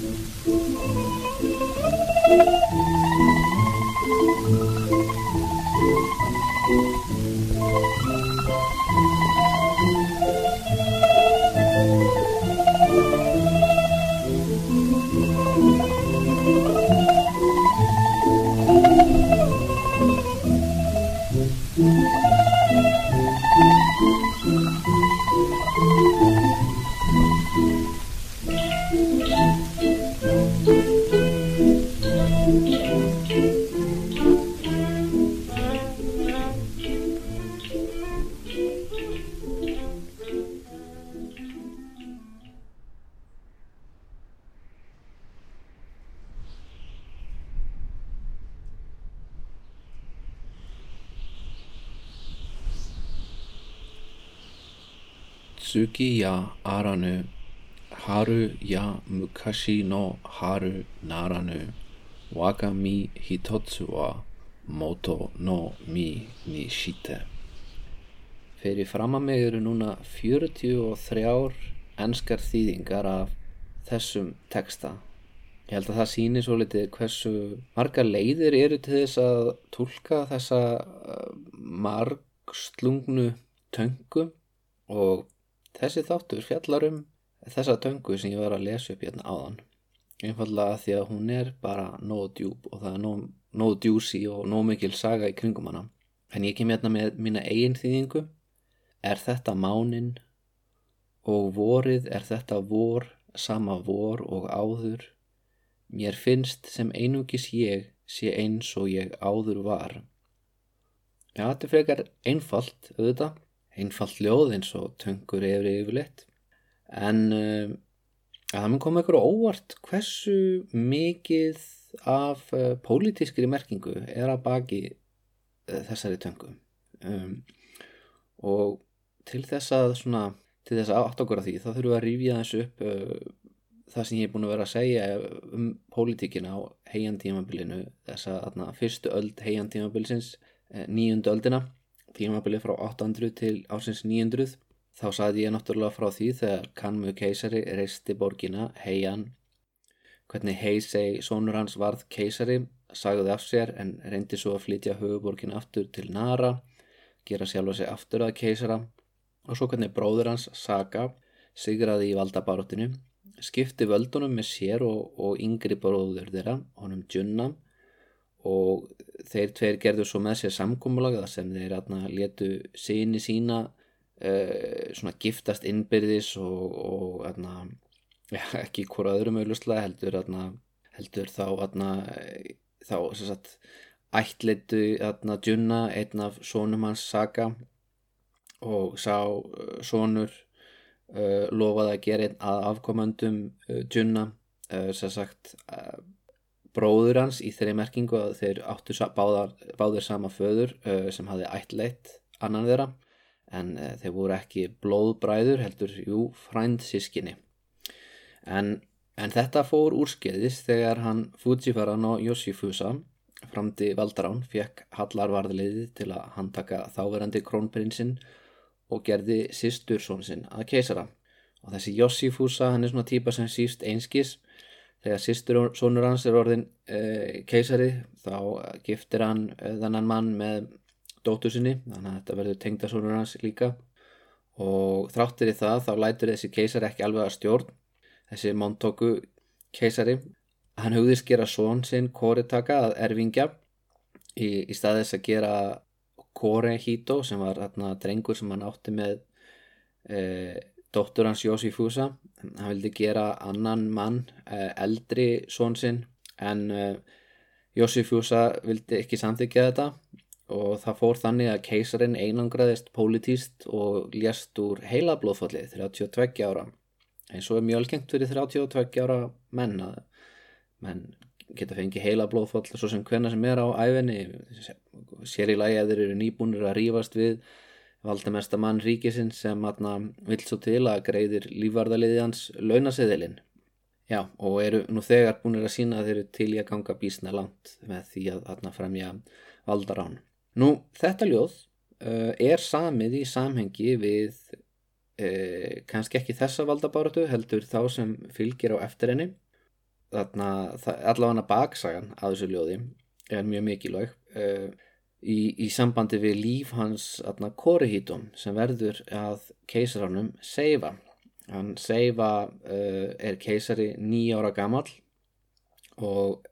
Thank you. Tsuki ya aranu haru ya mukashi no haru naranu. Waka mi hitotsu wa moto no mi ni shite. Fyrir fram að mig eru núna 43 enskar þýðingar af þessum texta. Ég held að það síni svo litið hversu marga leiðir eru til þess að tólka þessa uh, margslungnu töngu og þessi þáttur fjallar um þessa töngu sem ég var að lesa upp hérna áðan. Einfallega því að hún er bara nóg djúb og það er nóg, nóg djúsi og nóg mikil saga í kringum hana. En ég kem hérna með mína eigin þýðingu. Er þetta mánin og vorið er þetta vor, sama vor og áður Mér finnst sem einungis ég sé eins og ég áður var. Já, þetta er frekar einfalt, auðvitað. Einfalt ljóð eins og töngur yfir yfirleitt. En uh, það mun koma ykkur óvart hversu mikið af uh, pólitískri merkingu er að baki uh, þessari töngu. Um, og til þess að svona, til þess að átt okkur að því þá þurfum við að rýfja þessu upp það sem ég er búin að vera að segja um pólitíkina á heiantímabilinu þess að fyrstu öld heiantímabilsins eh, nýjundu öldina tímabili frá 800 til ásins 900 þá saði ég náttúrulega frá því þegar Kanmu keisari reisti borgina heian. Hvernig Heisei sonur hans varð keisari sagði af sér en reyndi svo að flytja höfuborgina aftur til Nara gera sjálfa sig aftur að keisara. Og svo hvernig bróður hans Saga sigraði í valdabaróttinu skipti völdunum með sér og, og yngri bróður þeirra, honum Junna og þeir tveir gerðu svo með sér samkómulaga sem þeir atna, letu síni sína uh, svona giftast innbyrðis og, og atna, ja, ekki hvora öðrum auðvuslega heldur, atna, heldur þá, þá sagt, ættleitu Junna einn af sónum hans Saga og sá uh, sónur uh, lofaði að gera einn að afkomandum uh, Junna uh, sem sagt uh, bróður hans í þeirri merkingu að þeir áttu báðar, báðir sama föður sem hafi ættleitt annan þeirra. En þeir voru ekki blóðbræður heldur, jú, frænd sískinni en, en þetta fór úrskeiðis þegar hann Fujiwara no Yoshifusa framdi Valdarán fekk Hallarvarðliði til að handtaka þáverandi krónprinsinn og gerði sýstursón sinn að keisara. Og þessi Yossifusa hann er svona típa sem síst einskis þegar sýstursónur hans er orðin e, keisari þá giftir hann e, þannan mann með dóttur sinni þannig að þetta verður tengdasónur hans líka. Og þráttir í það þá lætur þessi keisari ekki alveg að stjórn þessi Montoku keisari. Hann hugðist gera són sinn Koritaka að erfingja í, í staðis að gera Korehito sem var þarna drengur sem hann átti með e, dóttur hans Yoshifusa hann vildi gera annan mann e, eldri són sinn en e, Yoshifusa vildi ekki samþykja þetta. Og það fór þannig að keisarin einangraðist pólitíst og ljast úr heila blóðfalli 32 ára. Eins og er mjög algengt fyrir 32 ára menn að menn geta fengið heila blóðfall svo sem hvenna sem er á æfinni sér í lagi að þeir eru nýbúnir að rýfast við valdamesta mann ríkisinn sem vil svo til að greiðir lífvarðaliði hans launaseðilinn. Já og eru nú þegar búinir að sína að þeir eru til í að ganga bísna langt með því að þarna fremja valdarán. Nú þetta ljóð uh, er samið í samhengi við uh, kannski ekki þessa valdabáratu heldur þá sem fylgir á eftir henni. Þarna, allavega baksagan af þessu ljóði er mjög mikilvæg uh, í, í sambandi við líf hans Korihítum sem verður að keisarannum Seifa. Hann Seifa uh, er keisari nýjára gammal og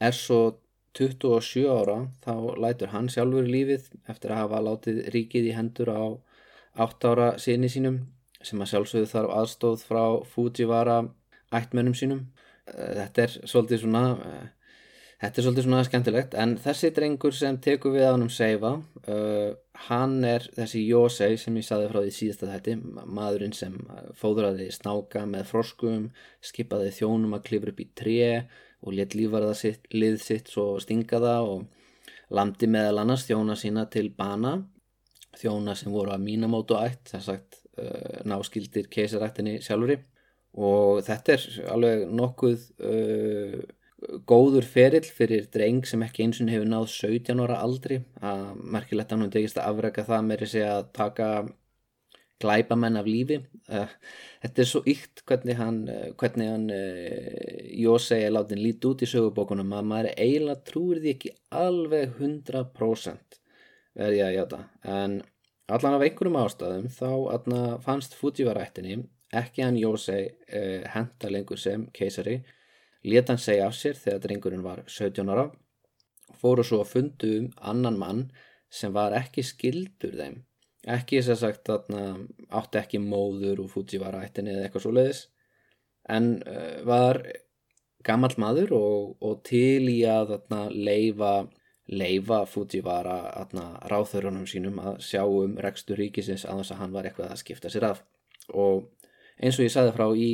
er svo 27 ára þá lætur hann sjálfur lífið eftir að hafa látið ríkið í hendur á 8 ára síni sínum sem að sjálfsögðu þarf aðstóð frá Fujiwara ættmennum sínum. Uh, þetta er svolítið svona uh, Þetta er svolítið svona skemmtilegt en þessi drengur sem tekur við á hann um Seifa uh, hann er þessi Jósei sem ég saði frá því síðasta þetta maðurinn sem fóðraði snáka með froskum, skipaði þjónum að klifra upp í tre og let lífarða sitt, lið sitt svo stinga það og landi meðal annars þjóna sína til bana þjóna sem voru að mínamótu ætt þess að uh, náskildir keisarættinni sjálfuri og þetta er alveg nokkuð uh, góður ferill fyrir dreng sem ekki eins og hefur náð 17 ára aldri. Að merkilegt að hann tegist að afrega það með þessi að taka glæpamenn af lífi. Uh, þetta er svo ykt hvernig hann, hvernig hann uh, Jósei er látin lít út í sögubókunum að maður eiginlega trúir því ekki alveg 100% verði að játa en allan af einhverjum ástæðum þá fannst Fujivarættinni ekki hann Jósei henda lengur sem keisari Lét hann segja af sér þegar drengurinn var 17 ára og fóru svo að fundu um annan mann sem var ekki skildur þeim. Ekki þess að sagt að átti ekki móður og Fujiwara ættinni eða eitthvað svo leiðis en uh, var gammal maður og, og til í að þarna, leifa, leifa Fujiwara ráþörunum sínum að sjá um rekstur ríkisins að þess að hann var eitthvað að skipta sér af. Og eins og ég sagði frá í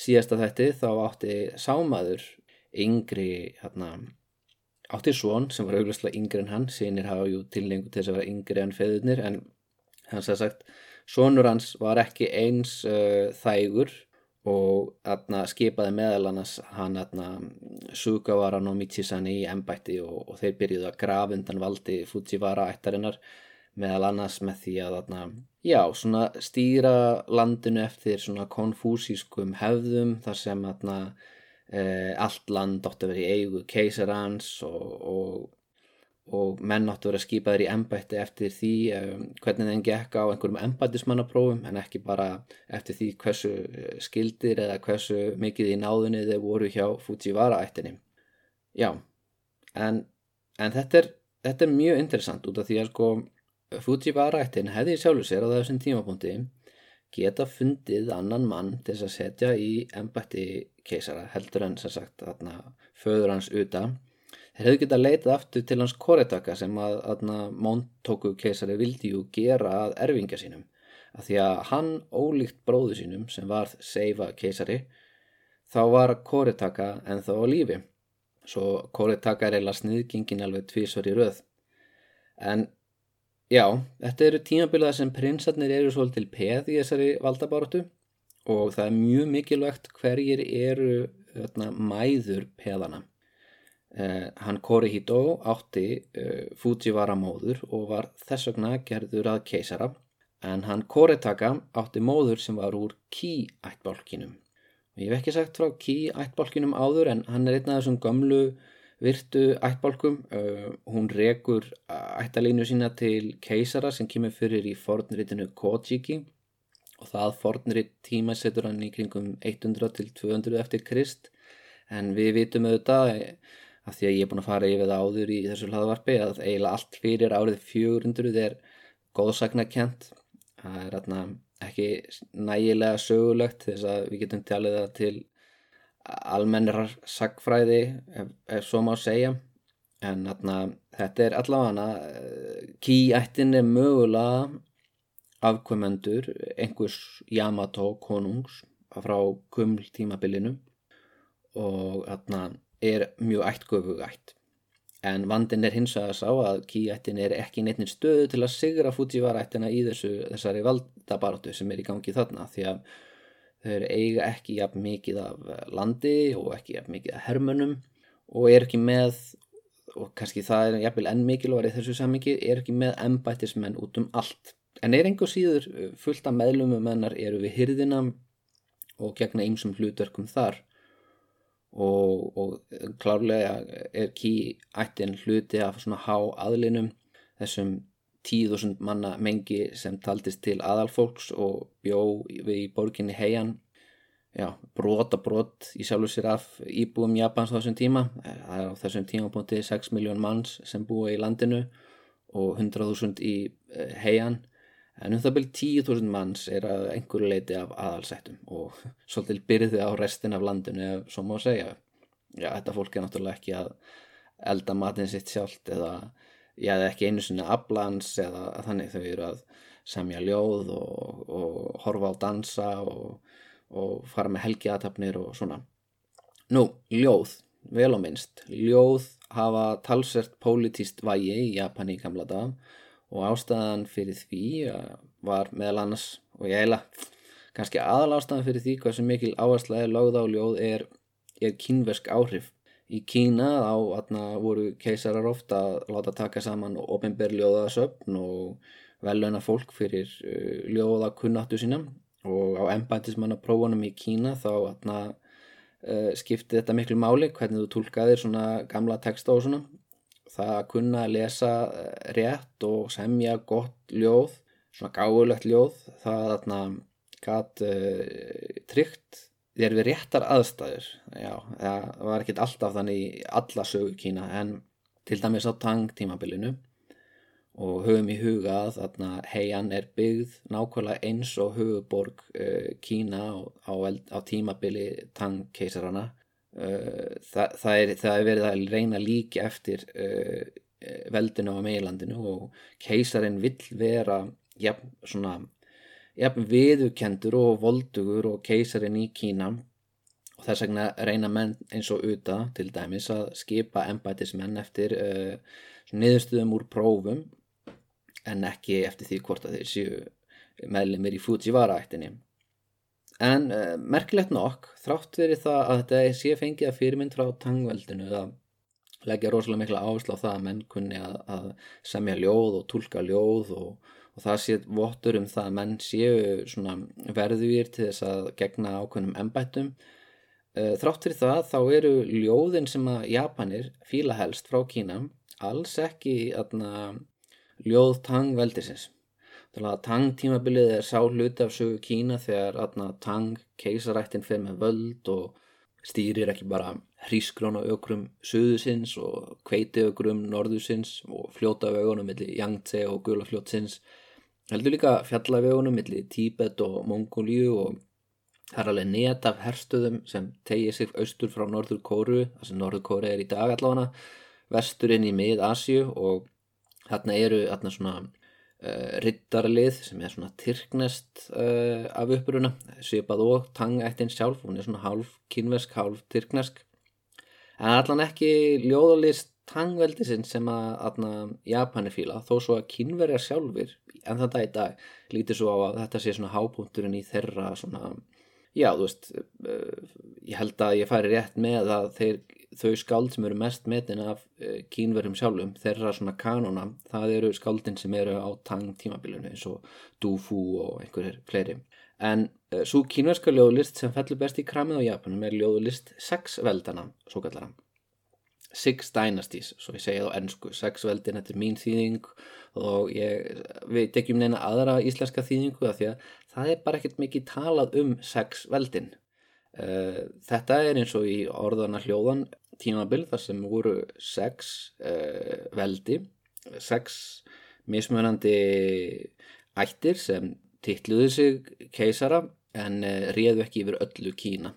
síðasta þetti þá átti sámaður yngri hérna, átti svon sem var auglustlega yngri en hann. Sínir hafa jú tilningu til þess að vera yngri en feðurnir en hans að sagt svonur hans var ekki eins uh, þægur og atna, skipaði meðal annars hann Sugawara no Michisani í ennbætti og, og þeir byrjuði að grafundan valdi Fujiwara ættarinnar meðal annars með því að atna, já, svona stýra landinu eftir svona konfúsískum hefðum þar sem atna, e, allt land átti að vera í eigu keisarans og, og, og menn átti að vera skipaður í ennbætti eftir því e, hvernig þeim gekk á einhverjum ennbættismannaprófum en ekki bara eftir því hversu skildir eða hversu mikið í náðunni þeir voru hjá Fujiwara ættinni. Já, en, en þetta er, þetta er mjög interessant út af því að sko Fujiwara-ættin hefði sjálfur sér á þessum tímapunkti geta fundið annan mann til að setja í ennbætti keisara heldur en sem sagt þarna, föður hans uta þeir hefðu getað leitað aftur til hans koretaka sem að þarna, Montoku keisari vildi jú gera að erfingja sínum. Að því að hann ólíkt bróðu sínum sem var Seifa keisari þá var koretaka en þá á lífi. Svo koretaka er eila sniðgingin alveg tvísvar í röð. En Já, þetta eru tímabiliða sem prinsarnir eru svolítil peð í þessari valdabáratu og það er mjög mikilvægt hverjir eru öðna, mæður peðana. Eh, hann Korihito átti eh, Fujiwara móður og var þess vegna gerður að keisara en hann Koretaka átti móður sem var úr Ki-ættbálkinum. Ég hef ekki sagt frá Ki-ættbálkinum áður en hann er einn af þessum gömlu virtu ættbálkum uh, hún rekur ættalínu sína til keisara sem kemur fyrir í fornritinu Kojiki og það fornrit tíma setur hann í kringum 100 til 200 eftir Krist. En við vitum auðvitað að því að ég er búin að fara yfir það áður í þessu hlaðvarpi að eiginlega allt fyrir árið 400 er góðsagnakent það er ekki nægilega sögulegt þess að við getum talið það til almennrar sagfræði ef, ef svo má segja. En atna, þetta er allavega eh, kýættin er mögulega afkvömmendur einhvers Yamato konungs frá kuml tímabilinu. Og atna, er mjög ættgöfu ætt. En vandin er hins að sá að kýættin er ekki neittnin stöðu til að sigra Fujiwara ættina í þessu, þessari valdabaratu sem er í gangi þarna því að Þeir eiga ekki jafn mikið af eh, landi og ekki jafn mikið af hermönum og er ekki með, og kannski það er jafnvel enn mikilvæg í þessu samingi, er ekki með embættismenn út um allt. En er einhver síður eh, fullt af meðlumum mennar eru við hyrðina og gegna ýmsum hlutverkum þar. og, og klárlega er ký ættin hluti af svona há aðlinum þessum tíðusund manna mengi sem taldist til aðalfólks og bjó við í borginni Heian. Já, brota brot í sjálfur sér af íbúum Japans á þessum tíma. Það er á þessum tímapunkti 6 miljón manns sem búa í landinu og 100.000 í eh, Heian. En um það byrjum 10.000 manns er að einhverju leiti af aðalsættum og svolítil byrði á restin af landinu ef svo má segja. Já, þetta fólk er náttúrulega ekki að elda matin sitt sjálft eða já, ekki einu sinni aflans eða þannig þau eru að semja ljóð og, og horfa á dansa og, og fara með helgiatafnir og svona. Nú, ljóð, vel og minnst. Ljóð hafa talsvert pólitíst vægi í Japani í gamla dag og ástæðan fyrir því var meðal annars og ég heila kannski aðal ástæðan fyrir því hvað sem mikil áhersla er lögð á ljóð er, er kínversk áhrif í Kína á atna, voru keisarar ofta að láta taka saman ofinber ljóðasöfn og veluna fólk fyrir uh, ljóða kunnáttu sína. Og á embætismannaprófunum í Kína þá atna, uh, skipti þetta miklu máli hvernig þú tólkaðir svona gamla texta og svona. Það að kunna lesa eh, rétt og semja gott ljóð, svona gáulegt ljóð, það þarna gæt uh, eh, tryggt þér við réttar aðstæður. Já, það var ekkit alltaf þannig í alla sögu Kína en til dæmis á Tang tímabilinu og höfum í huga að þarna heian er byggð nákvæmlega eins og höfuborg uh, Kína á, á, tímabili Tang keisarana Eh, það, það, er, það er verið að reyna líki eftir uh, veldinu á meilandinu og keisarin vill vera jafn, svona, jafn viðukendur og voldugur og keisarin í Kína. Og þess vegna reyna menn eins og uta til dæmis að skipa embætismenn eftir uh, niðurstuðum úr prófum en ekki eftir því hvort að þeir séu meðlumir í Fujiwara-ættinni. En uh, merkilegt nokk, þrátt verið það að þetta sé fengið að fyrirmynd frá tangveldinu að leggja rosalega mikla áherslu á það að menn kunni að, að semja ljóð og tólka ljóð og, og það sé vottur um það að menn séu verðugir til þess að gegna ákveðnum ennbættum. Uh, þrátt verið það þá eru ljóðin sem að Japanir fíla helst frá Kína alls ekki aðna, ljóð tangveldisins. Þannig að Tang tímabilið er sá hluti af sögu Kína þegar atna, Tang keisarættin fyrir með völd og stýrir ekki bara hrískrónu aukrum söðusins og kveiti aukrum norðusins og fljóta vögunum millir Yangtze og Gulafljótsins. Heldur líka fjallavögunum millir Tíbet og Mongóliu og það er alveg net af herstöðum sem tegir sig austur frá Norður Kóru, það sem Norður Kóru er í dag allavega, vesturinn í mið-Asju og þarna eru þarna svona Uh, riddarlið sem er svona tyrknest uh, af uppruna. Svipað og tangættin sjálf hún er svona hálf kynvesk, hálf tyrknesk. En allan ekki ljóðalist tangveldisinn sem að atna, Japani fíla þó svo að kynverjar sjálfur en þetta í dag lítið svo á að þetta sé svona hápunkturinn í þeirra svona já þú veist uh, ég held að ég færi rétt með að þeir þau skáld sem eru mest metin af eh, kínverðum sjálfum, þeirra svona kanona, það eru skáldin sem eru á tang tímabilinu eins og Du Fu og einhverjir fleiri. En uh, svo kínverðska ljóðlist sem fellur best í kramið á Japanum er ljóðlist Sex veldana, svo kallara. Six Dynasties, svo ég segja það á ennsku, Sex veldin, þetta er mín þýðing og ég veit ekki um neina aðra íslenska þýðingu að því að það er bara ekkert mikið talað um Sex veldin. Uh, þetta er eins og í orðana hljóðan tímabil þar sem voru sex uh, veldi, sex mismunandi ættir sem tittluði sig keisara en uh, réðu ekki yfir öllu Kína.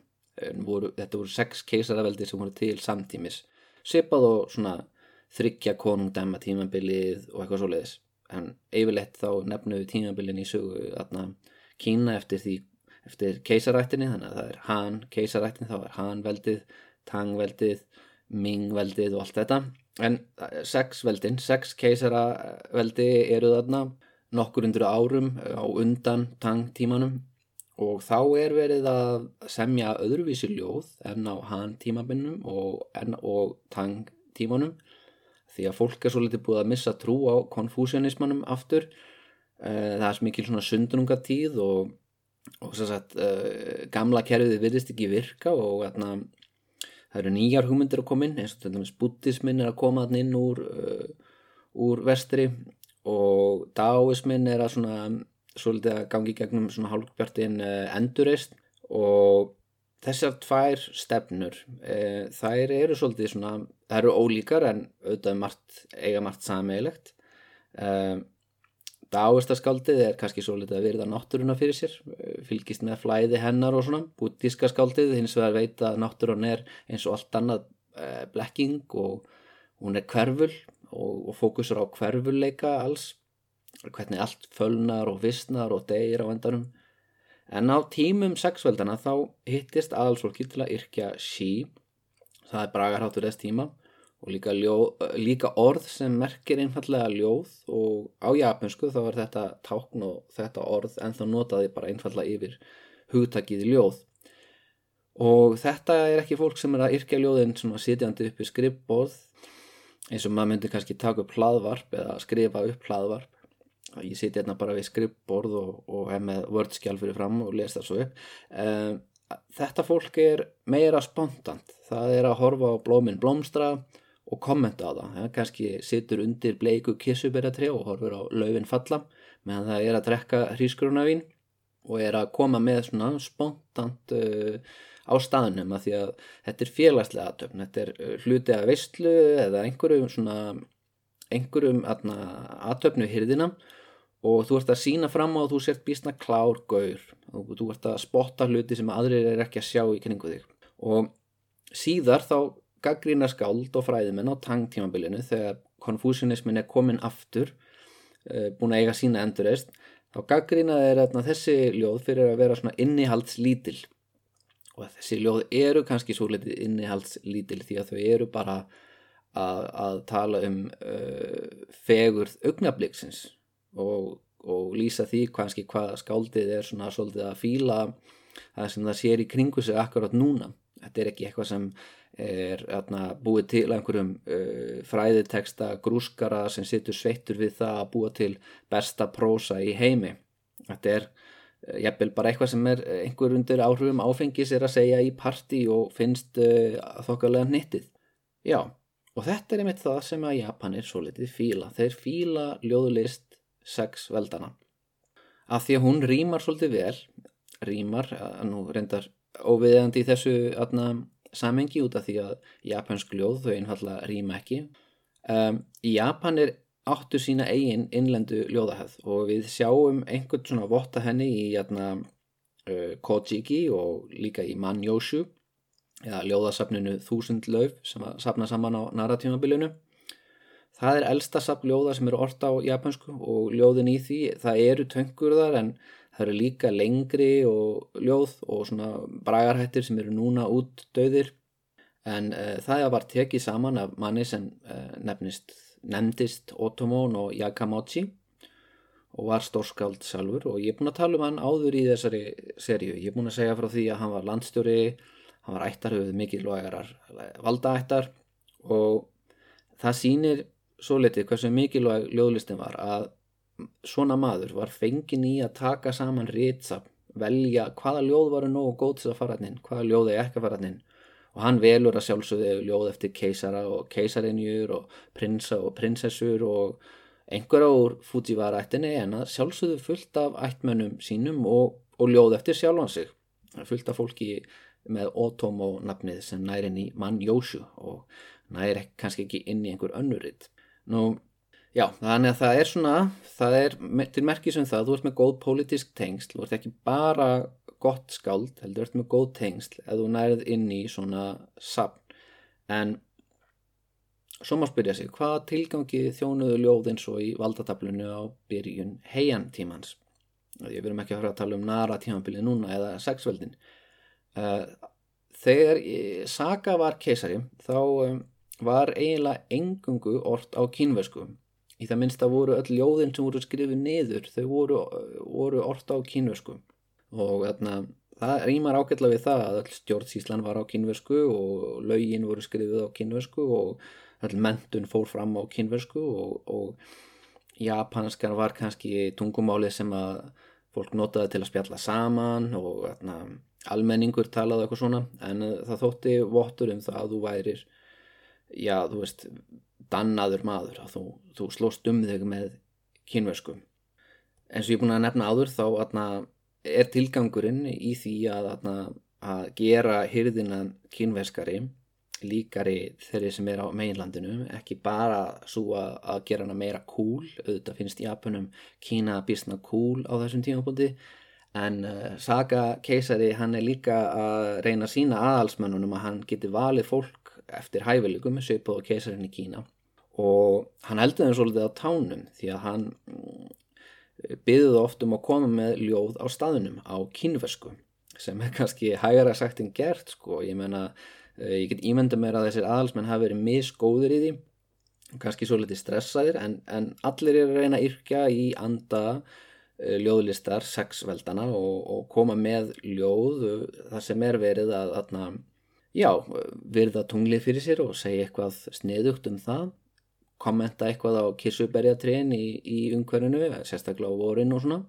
Voru, þetta voru sex keisaraveldi sem voru til samtímis. Sipað og svona þryggja konungdæma tímabilið og eitthvað svo leiðis. En yfirleitt þá nefnuðu tímabilin í sögu aðna Kína eftir því eftir keisarættinni þannig að það er Han keisarættin þá er Han veldið Tangveldið, Mingveldið og allt þetta en eh, sex veldin, sex keisaraveldi eru þarna nokkur undur árum eh, á undan tangtímanum og þá er verið að semja öðruvísi ljóð en á hann tímabinnum og, og tangtímanum því að fólk er svo litið búið að missa trú á konfúsianismannum aftur. Eh, það er mikil svona sundrungatíð og, og sagt gamla kerfið virðist ekki virka og þarna það eru nýjar hugmyndir að koma inn eins og til dæmis buddhismin er að koma inn úr, uh, úr vestri og daoismin er að svona svolítið að gangi gegnum svona hálfbjartin uh, endurist og þessar tvær stefnur uh, þær eru svolítið svona það eru ólíkar en auðvitað margt, eiga margt sameigilegt um, Dáistaskaldið er kannski svo litið að virða náttúruna fyrir sér, fylgist með flæði hennar og svona. Bútíska skaldið hins vegar veit að náttúrun er eins og allt annað e, blekking og hún er hverful og, og fókusur á hverfulleika alls, hvernig allt fölnar og vissnar og degir á endanum. En á tímum sexveldana þá hittist aðalsfólki til að yrkja sí, það er bragarháttur þess tíma og líka, ljóð, líka orð sem merkir einfallega ljóð og á japansku þá er þetta tákn og þetta orð en þá notaði bara einfallega yfir hugtakið ljóð. Og þetta er ekki fólk sem er að yrkja ljóðin svona sitjandi upp í skrifbóð eins og maður myndi kannski taka upp hlaðvarp eða skrifa upp hlaðvarp ég siti hérna bara við skrifbórð og, og hef með vördskjál fyrir fram og lesa það svo upp. Um, þetta fólk er meira spontant. Það er að horfa á blóminn blómstra og kommenta á það, ja, kannski situr undir bleiku kissuberatri og horfur á laufin falla meðan það er að drekka hrísgrunavín og er að koma með svona spontant uh, á staðnum að því að þetta er félagslega aðtöfn, þetta er uh, hluti að veistlu eða einhverjum svona einhverjum aðtöfnu hyrðina og þú ert að sína fram á að þú sért bísna klár gaur. Og þú ert að spotta hluti sem aðrir er ekki að sjá í kringu þig. Og síðar þá gaggrína skáld og fræðimenn á tangtímabilinu þegar konfúsianismin er komin aftur uh, búin að eiga sína endurist þá gaggrína er að þessi ljóð fyrir að vera svona innihaldslítil. Og þessi ljóð eru kannski svo litið innihaldslítil því að þau eru bara að, að tala um uh, fegurð augnabliksins og, og lýsa því kannski hvað skáldið er svona svolítið að fíla það sem það sér í kringu sig akkurat núna. Þetta er ekki eitthvað sem er atna, búið til einhverjum uh, fræðiteksta grúskara sem situr sveittur við það að búa til besta prósa í heimi. Þetta er uh, jafnvel bara eitthvað sem er einhver undir áhrifum áfengis er að segja í parti og finnst uh, þokkarlega nittið já, og þetta er einmitt það sem að Japanir svo litið fíla. Þeir fíla ljóðlist sex veldana af því að hún rýmar svolítið vel rýmar, nú reyndar óviðandi í þessu atna samengi út af því að japansk ljóð þau einfalla rýma ekki. Um, Japan er áttu sína eigin innlendu ljóðahöð og við sjáum einhvern svona votta henni í jæna, uh, Kojiki og líka í Manjóshu eða ljóðasafninu Þúsund lauf sem að sapna saman á narratímabilinu. Það er elsta sapn ljóða sem eru orta á japansku og ljóðin í því, það eru töngurðar en það eru líka lengri og ljóð og svona bragarhættir sem eru núna út döðir en uh, það var tekið saman af manni sem uh, nefnist, nefndist Otomon og Yakamochi og var stórskáld sjálfur. Og ég er búin að tala um hann áður í þessari serju, ég er búin að segja frá því að hann var landstjóri, hann var ættarhauð mikilvægarar valdaættar og það sýnir svo litið hversu mikilvæg ljóðlistin var að svona maður var fengin í að taka saman ritsap, velja hvaða ljóð varu nógu góð til að fara hann inn, hvaða ljóð er ekki að fara hann inn. Og hann velur að sjálfsögðu ljóð eftir keisara og keisarinjur og prinsa og prinsessur og einhverja úr Fujiwara-ættinni en að sjálfsögðu fullt af ættmönnum sínum og, og ljóð eftir sjálfan sig. Fullt af fólki með Otomo nafnið sem næri inn í mann Jósju og næri kannski ekki inn í einhver önnuritt nú Já, þannig að það er svona, það er til merkis um það, þú ert með góð pólitísk tengsl, þú ert ekki bara gott skáld, heldur þú ert með góð tengsl ef þú nærið inn í svona sapn, en svo má spyrja sig, hvaða tilgangi þjónuðu ljóð eins og í valdatablinu á byrjun heian tímans? Ég verðum ekki að höra að tala um nara tímanbilið núna eða sexveldin. Eh, þegar Saga var keisari, þá var eiginlega engungu orrt á kínverskum í það minnst að voru öll ljóðin sem voru skrifið niður þau voru, voru orta á kínversku. Og þarna, það rýmar ágætla við það að öll stjórnsíslan var á kínversku og laugin voru skrifið á kínversku og öll mentun fór fram á kínversku og, og japanskar var kannski tungumáli sem að fólk notaði til að spjalla saman og þarna, almenningur talaði eitthvað svona. En það þótti vottur um það að þú værir já, þú veist dannaður maður að þú, þú slóst um þig með kynversku eins og ég er búin að nefna áður þá atna, er tilgangurinn í því að, atna, að gera hyrðina kynverskari líkari þeirri sem er á meginlandinu ekki bara svo að, að gera hana meira cool, auðvitað finnst Japunum Kína bísna cool á þessum tímafóndi en uh, Saga keisari hann er líka að reyna sína aðalsmennunum að hann geti valið fólk eftir hæfileikum svipað á keisarin í Kína. Og hann heldur þeim svolítið á tánum því að hann mm, byggði oft um að koma með ljóð á staðunum á kínversku sem er kannski hægara sagt en gert sko, ég menna uh, ég get ímynda mér að þessir aðalsmenn hafi verið misgóður í því kannski svo litið stressaðir en, en allir er að reyna að yrkja í anda Eh, ljóðlistar sexveldana og, og koma með ljóð eh, þar sem er verið að, að já, verða tunglið fyrir sér og segja eitthvað sniðugt um það. Kommenta eitthvað á kirsuberjatrén í, í umhverfinu, sérstaklega á vorin og svona.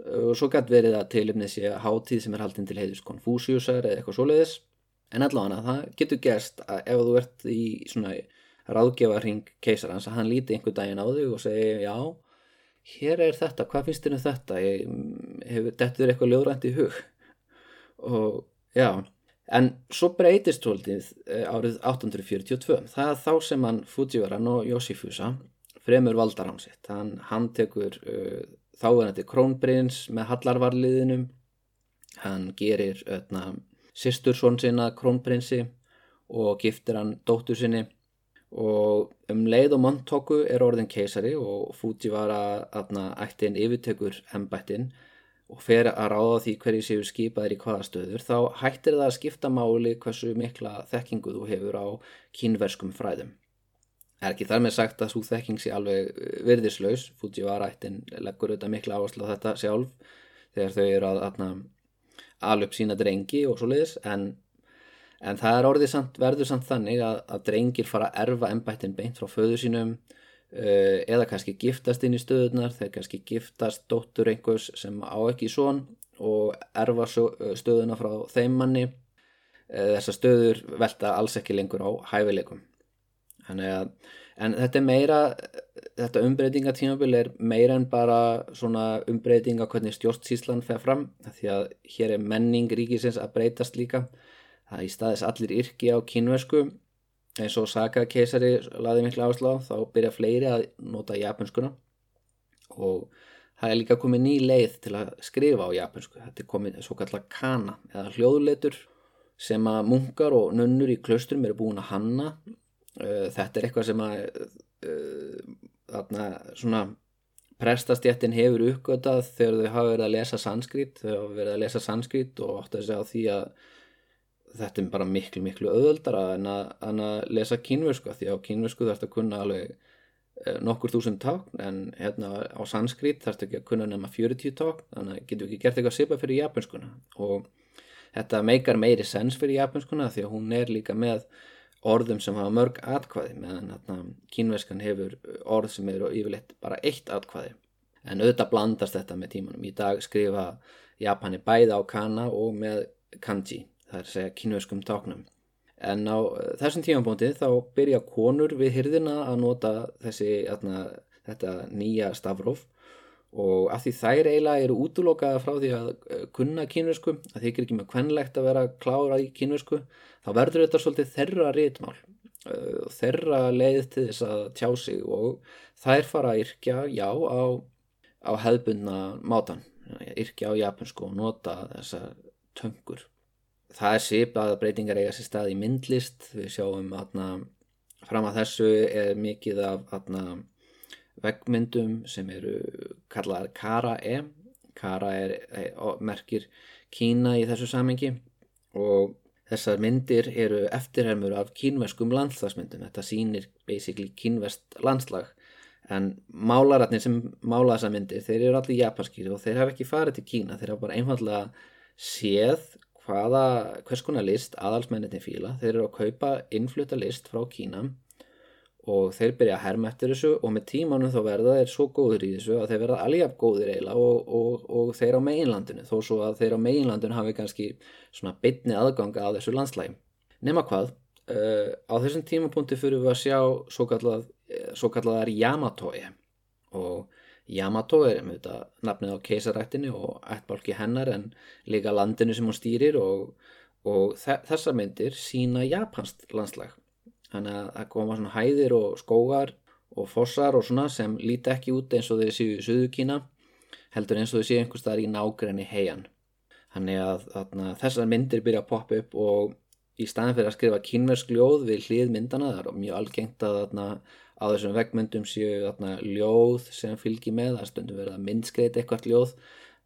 Og svo gætt verið að tilipnið sé hátíð sem er haldinn til heiðus konfúsiusar eða eitthvað svoleiðis. En allavega það getur gerst að ef þú ert í svona ráðgefarring keisarans að hann líti einhver daginn á þig og segi já hér er þetta, hvað finnst þér um þetta? Þetta er eitthvað ljóðrænt í hug. Og já en svo breytist tóltið eh, árið 1842 það er þá sem hann Fujivaran og Yoshifusa fremur valdar hann sitt. Hann, hann tekur uh, þá er þetta krónbrins með hallarvarliðinum. Hann gerir öðna, sýstursson sinna krónprinsi og giftir hann dóttur sinni. Og um leið og Montoku er orðin keisari og Fujiwara ættin yfirtekur ennbættin og fer að ráða því hverju séu skipaðir í hvaða stöður þá hættir það að skipta máli hversu mikla þekkingu þú hefur á kínverskum fræðum. Er ekki þar með sagt að svo þekking sé alveg uh, virðislaus, Fujiwara ættin leggur auðvitað mikla áherslu á þetta sjálf þegar þau eru að, að alveg sína drengi og svo leiðis en en það er orðið samt, verður samt þannig að, að drengir fara að erfa ennbættin beint frá föðu sínum eða kannski giftast inn í stöðunar þegar kannski giftast dóttur einhvers sem á ekki svon og erfa uh, stöðuna frá þeim manni. Uh, þessar stöður velta alls ekki lengur á hæfileikum. Að, en þetta er meira þetta umbreytingatímabil er meira en bara svona umbreytinga hvernig stjórnsíslan fer fram því að hér er menning ríkisins að breytast líka. Að í staðis allir yrki á kynversku eins og Saka keisari laði miklu áslá þá byrja fleiri að nota japanskuna og það er líka komið ný leið til að skrifa á japansku þetta er komið svo kallar kana eða hljóðleitur sem að munkar og nunnur í klaustrum eru búin að hanna. Þetta er eitthvað sem að þarna svona prestastjættin hefur uppgötað þegar þau hafa verið að lesa sanskrit. Þau hafa verið að lesa sanskrit og ótt að segja á því að þetta er bara miklu miklu öðöldara en að, en að lesa kínversku því á kínversku þarfst að kunna alveg eh, nokkur þúsund tákn en hérna á sanskrit þarfst ekki að kunna nema 40 tákn þannig getur ekki gert eitthvað sipa fyrir japanskuna. Og þetta meikar meiri sens fyrir japanskuna því að hún er líka með orðum sem hafa mörg atkvæði meðan hérna, kínverskan hefur orð sem eru yfirleitt bara eitt atkvæði. En auðvitað blandast þetta með tímanum. Í dag skrifa Japani bæði á kana og með kanji það er að segja kynveskum táknum. En á eh, þessum tímanbóndi þá byrja konur við hyrðina að nota þessi, atna, þetta nýja stafróf og af því þær eiginlega eru útlokaða frá því að eh, kunna kynvesku, að þeir ekki með kvennlegt að vera klára í kynvesku, þá verður þetta svolítið þerra rítmál, eh, þerra leið til þess að tjá sig og þær fara að yrkja, já, á, á hefðbundna mátan, yrkja á japansku og nota þessa töngur það er sipað að breytingar eiga sér stað í myndlist. Við sjáum atna, fram að þessu er mikið af atna, veggmyndum sem eru kallaðar Kara-e Kara er, er, merkir Kína í þessu samengi og þessar myndir eru eftirhermur af kínverskum landslagsmyndum. Þetta sýnir basically kínvest landslag. En málaratnir sem mála þessar myndir þeir eru allir japanskýri og þeir hafa ekki farið til Kína. Þeir hafa bara einfallega séð hvaða, hvers konar list aðalsmenninni fíla, þeir eru að kaupa innflutta list frá Kína og þeir byrja að herma eftir þessu og með tímanum þá verða þeir svo góður í þessu að þeir verða alveg af góðir eiginlega og, og, og þeir á meginlandinu þó svo að þeir á meginlandinu hafi kannski svona bytni aðganga á þessu landslægi. Nefna hvað, uh, á þessum tímapunkti fyrir við að sjá svo, kallað, svo kalladar Yamatói og Yamato er um þetta nafnið á keisarættinu og ættbálki hennar en líka landinu sem hún stýrir og, og þessar myndir sína japansk landslag. Þannig að það koma svona hæðir og skógar og fossar og svona sem líti ekki út eins og þeir séu í Suðu Kína heldur eins og þeir séu einhvers staðar í nágrenni heian. Þannig að þarna, þessar myndir byrja að poppa upp og í staðin fyrir að skrifa kynversk ljóð við hlið myndana það er mjög algengt að þarna, á þessum vegmyndum séu þarna, ljóð sem fylgir með það stundum verið að myndskreita eitthvað ljóð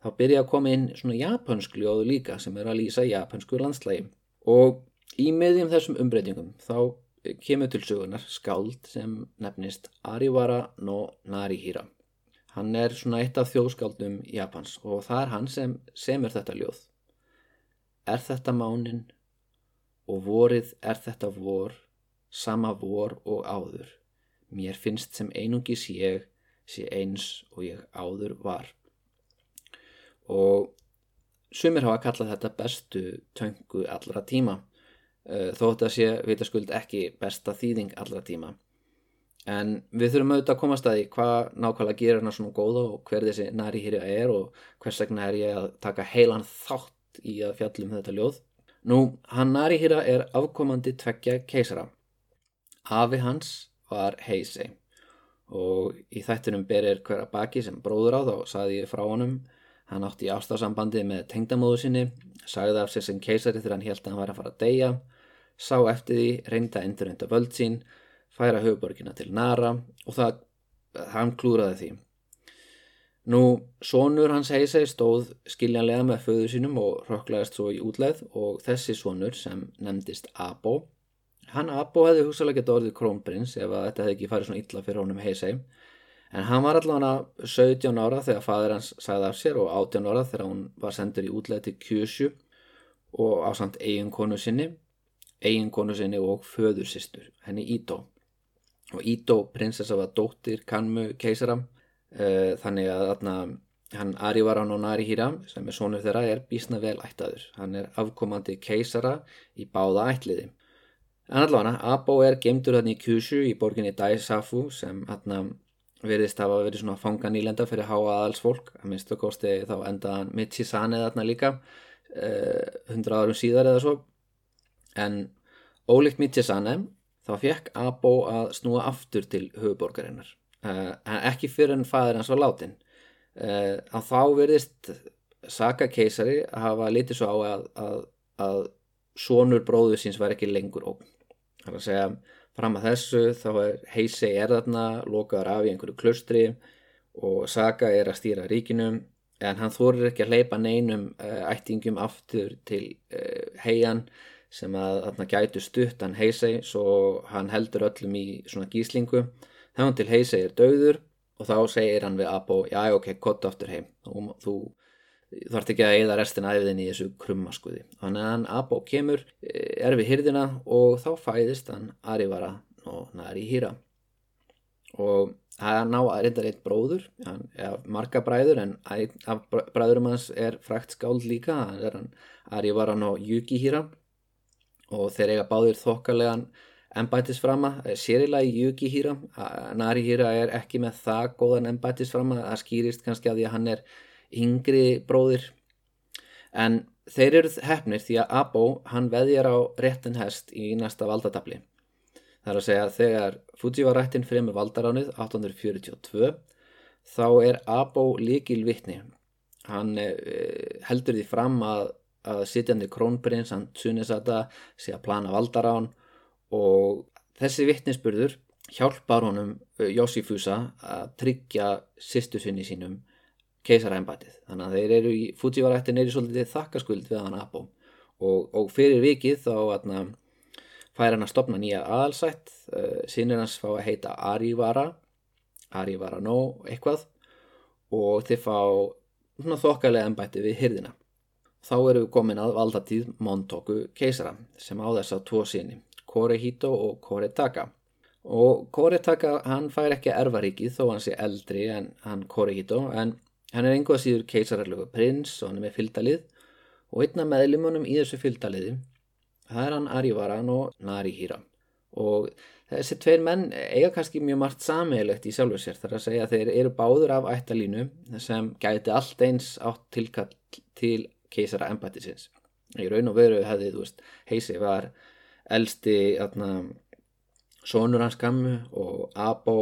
þá byrja að koma inn svona japansk ljóð líka sem er að lýsa japansku landslægi og í meðjum þessum umbreytingum þá kemur til sögunar skáld sem nefnist Ariwara no Narihira. Hann er svona eitt af þjóðskáldum Japans og það er hann sem semur þetta ljóð. Er þetta mánin og vorið er þetta vor, sama vor og áður. Mér finnst sem einungis ég sé eins og ég áður var. Og sumir hafa kallað þetta bestu töngu allra tíma. Eh, þótt að sé vitaskuld ekki besta þýðing allra tíma. En við þurfum auðvitað að komast að því hvað nákvæmlega gerir hana svona góða og hver þessi næri hýrja er og hvers vegna er ég að taka heilan þátt í að fjallum þetta ljóð. Nú, hann næri hýrja er afkomandi tveggja keisara. Afi hans var Heisei og í þættinum berir hverja baki sem bróður á þá saði ég frá honum. Hann átti í ástafsambandi með tengdamóðu sinni sagði af sér sem keisari þegar hann held að hann væri að fara að deyja. Sá eftir því, reynda að endurenda völd sín, færa höfuborgina til Nara og það, hann klúraði því. Nú, sonur hans heisei stóð skiljanlega með föðu sínum og rökklaðist svo í útleið og þessi sonur sem nefndist Abo, hann Abo hefði hugsalega gett orðið krónprins ef að þetta hefði ekki farið svona illa fyrir honum heisei, en hann var allavega 17 ára þegar fadur hans sagði af sér og 18 ára þegar hún var sendur í útleið til Kyushu og á samt eigin konu sinni eiginkonu sinni og föðursistur, henni Ító. Og Ító prinsessa var dóttir Kanmu keisara, uh, þannig að þarna, hann Arivaran og Narihira, sem er sonur þeirra, er bísna vel ættaður. Hann er afkomandi keisara í báða ætliði. En allavega, Abo er gemdur þarna í Kyushu í borginni Daisafu sem hann veriðist hafa verið svona fanganýlenda fyrir háa aðalsfólk. Að minnstu kosti þá endaðan Michisanið þarna líka, hundra uh, árum síðar eða svo. En ólíkt Midjasanem þá fekk Abo að snúa aftur til höfuborgarinnar uh, ekki fyrir en fadur hans var látin uh, að þá verðist Saka keisari hafa litið svo á að, að, að sonur bróðu síns var ekki lengur ógn. Það er að segja fram að þessu þá er heisi erðarna lokaður af í einhverju klustri og Saka er að stýra ríkinum en hann þorir ekki að leipa neinum uh, ættingum aftur til heian sem að þarna gætu stutt hann heisei svo hann heldur öllum í svona gíslingu. Þá hann til heisei er döður og þá segir hann við Abo já ok, kottu aftur heim. Þú, þú þarf ekki að eða restina æfiðin í þessu krummaskuði þannig að hann Abo kemur er við hýrdina og þá fæðist hann Arivara og Nari Hira. Og það ná að reynda reitt bróður hann er marga bræður en af bræðurum hans er frækt skáld líka hann er hann Arivara og Yuki Hira. Og þeir eiga báðir þokkarlegan embætisframa, sérilega í Yukihira Narihira er ekki með það góðan embætisframa, það skýrist kannski að því að hann er yngri bróðir. En þeir eru hefnir því að Abo hann veðjar á réttin hest í næsta valdatabli. Það er að segja að þegar Fujivarættin fremur valdaránuð 1842 þá er Abo líkil vittni hann eh, heldur því fram að að sitjandi krónprins hann Tsunisata sé að plana valdarán og þessi vittnesburður hjálpar honum Jósifusa að tryggja sýstu sinni sínum keisaræmbætið þannig að þeir eru í Fujivarættin er í svolítið þakkaskuld við hann Abo og, og fyrir vikið þá atna, fær hann að stopna nýja aðalsætt. Uh, sínir hans fá að heita Arivara. Arivara no eitthvað. Og þeir fá þokkalega embæti við hyrðina Þá eru við komin að valdatíð Montoku keisara sem á þess að tvo síni, Korehito og Koretaka. Og Koretaka hann fær ekki erfaríkið þó hann sé eldri en hann Korihito en hann er einhvað síður keisararlegu prins og hann er með fylgdalið og einna meðlimunum í þessu fylgdaliði það er hann Arivaran og Narihira. Og þessi tveir menn eiga kannski mjög margt sammeilegt í sjálfur sér þar að segja að þeir eru báður af ættalínu sem gæti allt eins átt tilkall til keisara embættisins í raun og veru hefði, þú veist, Heisi var elsti, sonur hans gammu og Abo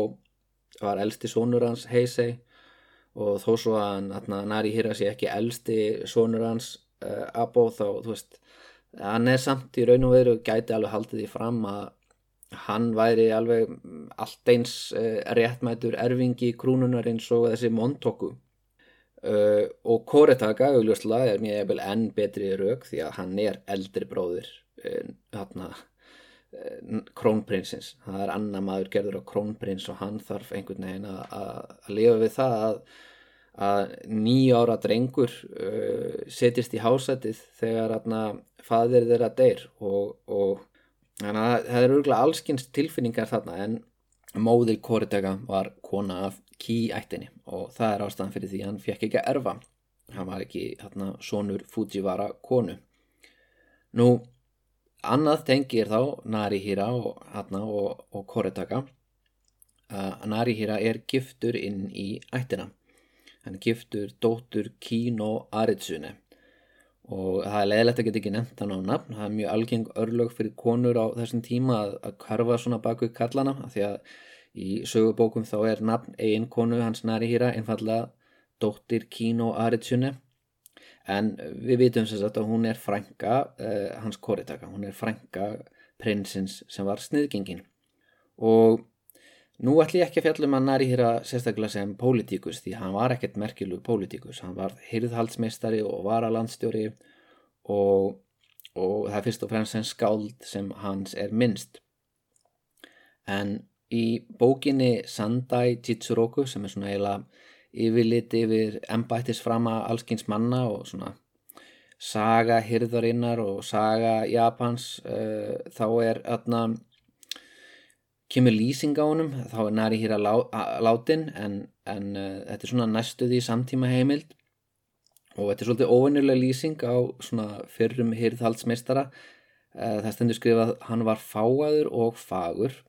var elsti sonur hans Heisei og þó svo að Nari Hira sé ekki elsti sonur hans uh, Abo þá, þú veist hann er samt í raun og veru gæti alveg haldið því fram að hann væri alveg allt eins uh, réttmætur erfingi krúnunar eins og þessi Montoku. Uh, og Koretaka augljóslega er mjög enn betri rauk því að hann er eldri bróður hann að Eh, krónprinsins, það er annar maður gerður á krónprins og hann þarf einhvern veginn að, að lifa við það að, að nýjára drengur uh, setjist í hásætið þegar fadir þeirra deyr og, og það eru örgulega allskynst tilfinningar þarna en móðir Koritega var kona af kýættinni og það er ástæðan fyrir því hann fekk ekki að erfa. Hann var ekki sonur Fujiwara konu. Nú annað tengir þá Narihira og, og, og Koretaka. Uh, Narihira er giftur inn í ættina. Hann giftur dóttur Kino Aritsune. Og það er leðilegt að geta ekki nefnt hann á nafn. Það er mjög algeng örlög fyrir konur á þessum tíma að, að karfa svona baku kallana því að í sögubókum þá er nafn eigin konu hans Narihira einfallega dóttir Kino Aritsune en við vitum sem sagt að hún er frænga uh, hans Koritaka, hún er frænga prinsins sem var sniðgengin. Og nú ætlum ég ekki að fjallum að næri hér að sérstaklega sem pólitíkus því hann var ekkert merkjulug pólitíkus, hann var hyrðhaldsmeistari og var að landstjóri og, og það er fyrst og fremst sem skáld sem hans er minnst. En í bókinni Sandai Jitsuroku sem er svona eiginlega yfirlit yfir embættis frama allskins manna og svona saga hyrðarinnar og saga Japans uh, þá er öðna kemur lýsing á honum þá er næri hér að lá, látin en, en uh, þetta er svona næstuði samtíma heimild og þetta er svolítið óvennilega lýsing á svona fyrrum hyrðhaldsmeistara uh, það stendur skrifað hann var fáaður og fagur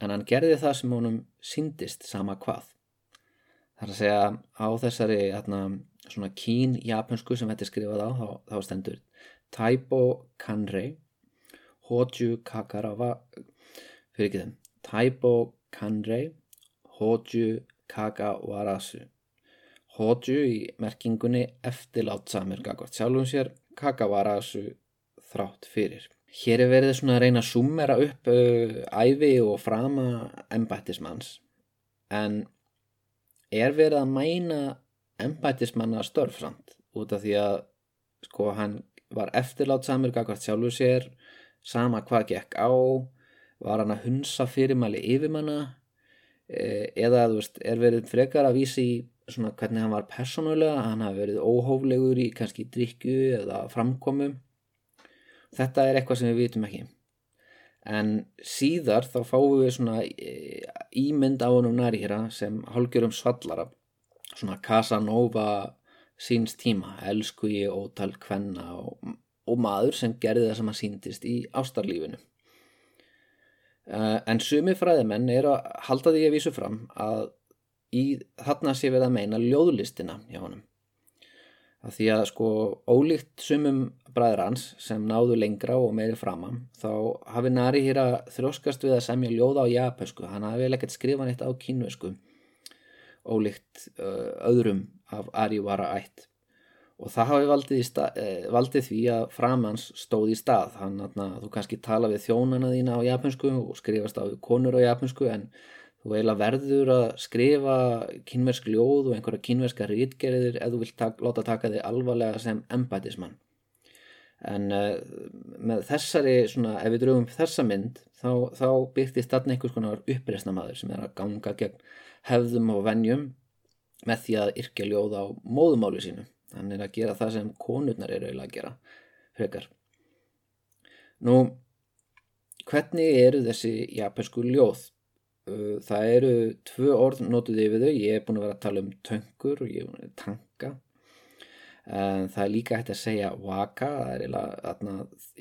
en hann gerði það sem honum síndist sama hvað Það er að segja á þessari hérna, svona kín japansku sem þetta er skrifað á þá, þá stendur Taibo Kanrei Hoju Kakarawa fyrir ekki þeim Taibo Kanrei Hoju Kakawarasu Hoju í merkingunni eftirlátt samir gagvart sjálfum sér Kakawarasu þrátt fyrir. Hér er verið svona að reyna að summera upp uh, æfi og frama embættismanns en er verið að mæna embætismanna störfsamt út af því að sko hann var eftirlátt samir gagvart sjálfur sér sama hvað gekk á var hann að hunsa fyrirmæli yfirmanna e, eða þú veist er verið frekar að vísi svona hvernig hann var persónulega hann hafi verið óhóflegur í kannski drikku eða framkomu. Þetta er eitthvað sem við vitum ekki en síðar þá fáum við svona e, ímynd á honum næri hér sem hálgjörum svallara. Svona Casanova síns tíma, elsku ég ótal kvenna og, og maður sem gerði það sem að síndist í ástarlífinu. En sumi fræðimenn er að halda því að vísu fram að í þarna sé við að meina ljóðlistina hjá honum að því að sko ólíkt sumum bræður hans sem náðu lengra og meiri framam þá hafi Nari hér að þróskast við að semja ljóða á japansku hann hafi vel ekkert skrifan eitt á kínvesku ólíkt uh, öðrum af Ariwara ætt. Og það hafi valdið, stað, eh, valdið því að framans stóð í stað. Hann að þú kannski tala við þjónana þína á japansku og skrifast á konur á japansku en þú eiginlega verður að skrifa kynversk ljóð og einhverja kynverska rítgerðir ef þú vilt tak, láta taka þig alvarlega sem embætismann en uh, með þessari svona, ef við drögum þessa mynd þá, þá byrtist þarna einhvers konar uppreysna maður sem er að ganga gegn hefðum og venjum með því að yrkja ljóð á móðumáli sínu. Hann er að gera það sem konurnar eru eiginlega að gera frekar. Nú hvernig eru þessi japansku ljóð? Uh, það eru tvö orð notuð yfir þau, ég er búin að vera að tala um töngur og ég er búin að tanka. En það er líka hægt að segja waka, það er eiginlega,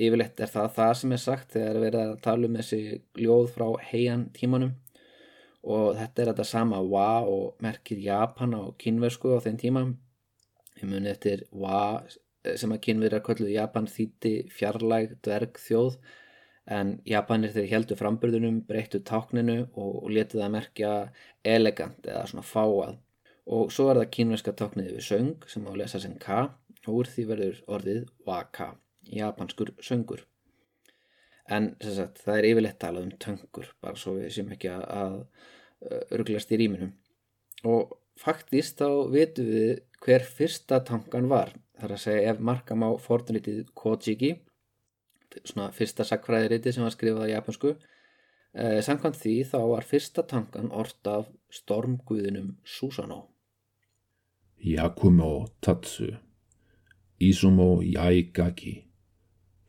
yfirleitt er það það sem er sagt þegar við erum að tala um þessi ljóð frá heian tímanum og þetta er þetta sama wa og merkir Japan á kynversku á þeim tíma. Ég muni eftir wa sem að kynverjar kölluðu Japan þýtti fjarlæg dverg þjóð en Japanir þeir heldur framburðunum, breyttu tákninu og, letið að merkja elegant eða svona fáað og svo er það kínverska táknið við söng sem á að lesa sem ka og úr því verður orðið waka, japanskur söngur. En sagt, það er yfirleitt talað um töngur bara svo við sem ekki að, örglast í rýminum og faktist þá veitum við hver fyrsta tankan var þar að segja ef markam á fornritið Kojiki svona fyrsta sakfræðiriti sem var skrifað í japansku eh, samkvæmt því þá var fyrsta tankan orð af stormguðinum Susanoo. Yakumo Tatsu Izumo Yaigaki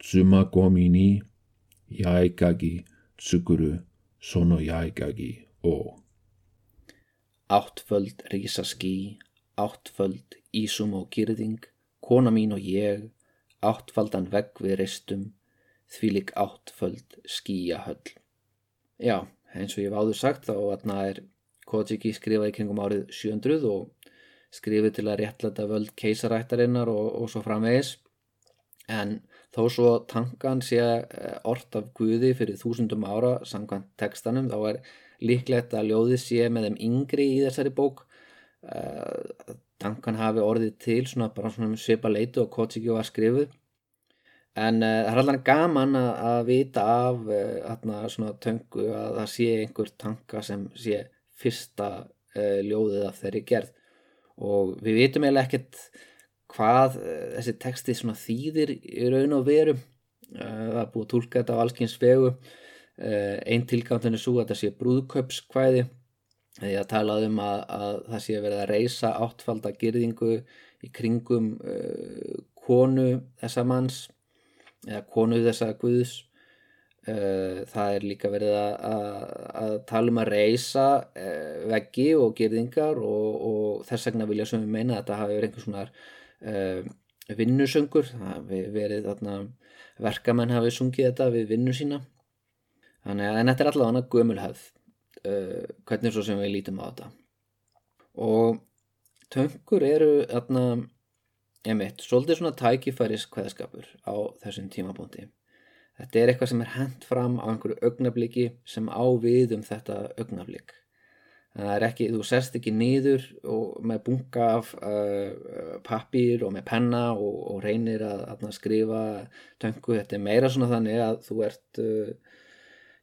Tsumagomi ni Yaigaki Tsukuru Sono Yaigaki o. Áttföld rísaskí Áttföld Izumo Girðing Kona mín og ég Áttfaldan vegg við reistum því lík áttföld skíahöll. Já, eins og ég hef áður sagt þá er Kojiki skrifað í kringum árið 700 og skrifið til að réttleta völd keisarættarinnar og, og svo framvegis. En þó svo tankan sé eh, orrt af Guði fyrir þúsundum ára samkvæmt tekstanum þá er líklegt að ljóðið sé með þeim yngri í þessari bók. Eh, tankan hafi orðið til svona bara svona svipa leitu og Kojiki var skrifuð en uh, það er alveg gaman að, að vita af uh, svona töngu að það sé einhver tanka sem sé fyrsta uh, ljóðið af þeirri gerð. Og við vitum eiginlega ekkert hvað þessi texti þýðir í raun og veru. Það er búið að tólka þetta á allskynns vegu. Einn tilgántun er svo að það sé brúðköpskvæði því að talað um að, að það sé verið að reysa áttfaldagirðingu í kringum konu þessa manns eða konu þessa guðs. Uh, það er líka verið að, að, að tala um að reysa uh, veggi og gerðingar og, og þess vegna vilja sem við meina að þetta hafi verið einhvers svona uh, vinnusöngur. Hafi verið þarna verkamenn hafi sungið þetta við vinnu sína. Þannig að þetta er allavega gömulhæð hvernig svo sem við lítum á þetta. Og töngur eru þarna Emitt, svolítið svona tækifæris hvaðskapur á þessum tímabóndi. Þetta er eitthvað sem er hent fram á einhverju augnabliki sem á við um þetta augnablík. Það er ekki, þú sest ekki niður með bunga af uh, pappir og með penna og, og reynir að, að skrifa töngu. Þetta er meira svona þannig að þú ert, uh,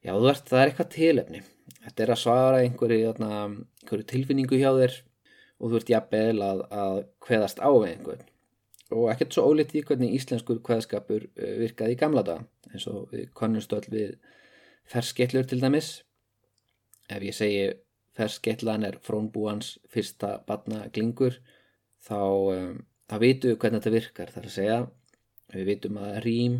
já þú ert, það er eitthvað tilefni. Þetta er að svara einhverju, einhverju tilfinningu hjá þér og þú ert jafnvel að, að hveðast á einhvern og ekkert svo ólíkt í hvernig íslenskur hvaðskapur eh, virkaði í gamla dag eins og við konnumstöld við ferskettlur til dæmis. Ef ég segi ferskettlan er frónbúans fyrsta batna glingur þá, um, þá vitum við hvernig þetta virkar. Þar að segja við vitum að rým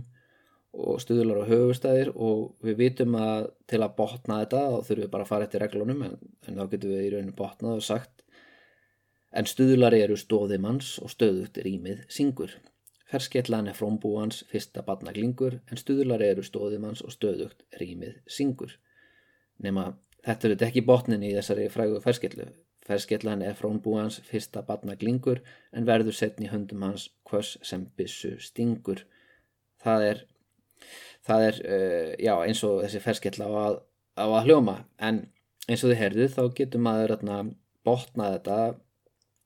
og stuðlar og höfustæðir og við vitum að til að botna þetta þá þurfum við bara að fara eftir reglunum en, en þá getum við í rauninu botnað og sagt En stuðlari eru stóðimanns og stöðugt rýmið syngur. Ferskjallan er frómbúans fyrsta batna glingur en stuðlari eru stóðimanns og stöðugt rýmið syngur. Nefna þetta eru ekki botnin í þessari frægu ferskjallu. Ferskjallan er frómbúans fyrsta batna glingur en verður setn í höndum hans hvers sem bissu stingur. Það er, það er uh, já, eins og þessi ferskjalla á að, á að hljóma en eins og þið herðu þá getur maður botna þetta uh,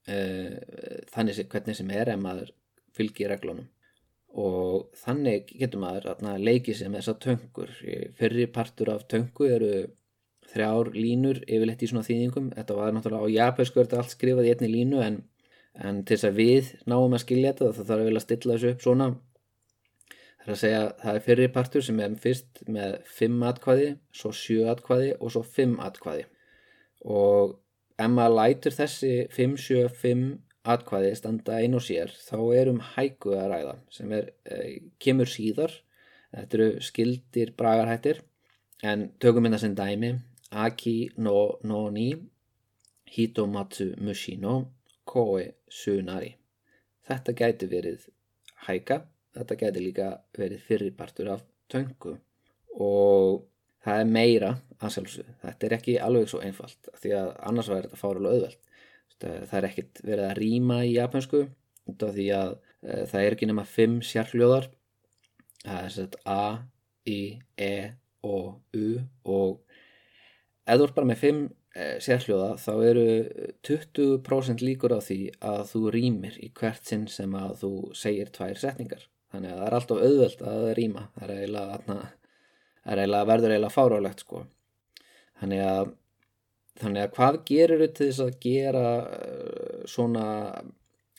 þannig sem, hvernig sem er ef maður fylgir reglunum. Og þannig getur maður leikið sem þessar töngur fyrri partur af töngu eru þrjár línur yfirleitt í svona þýðingum. Þetta var náttúrulega á japansku allt skrifað í einni línu en, en til þess að við náum að skilja þetta þá þarf við að stilla þessu upp svona. Það er að segja það er fyrri partur sem er fyrst með 5 atkvæði svo 7 atkvæði og svo 5 atkvæði. Og ef maður lætur þessi 5-7-5 atkvæði standa einn og sér þá er um hæku að ræða sem er, e, kemur síðar. Þetta eru skildir bragarhættir. En tökum hérna sem dæmi. Aki no no ni. Hitomatsu mushi no. Koe sunari. Þetta gæti verið hæka. Þetta gæti líka verið fyrirpartur af töngu. Og það er meira að sjálfsög þetta er ekki alveg svo einfalt því að annars var þetta fárulega auðvelt. Það er ekkit verið að rýma í japansku út af því að e, það er ekki nema fimm sérhljóðar. Það er sett A, I, E og U og ef þú ert bara með fimm e, sérhljóða þá eru 20% líkur á því að þú rýmir í hvert sinn sem að þú segir tvær setningar. Þannig að það er alltaf auðvelt að rýma. Það er eiginlega, það er eiginlega verður eiginlega fárálegt sko. Þannig að þannig að hvað gerur þau til þess að gera uh, svona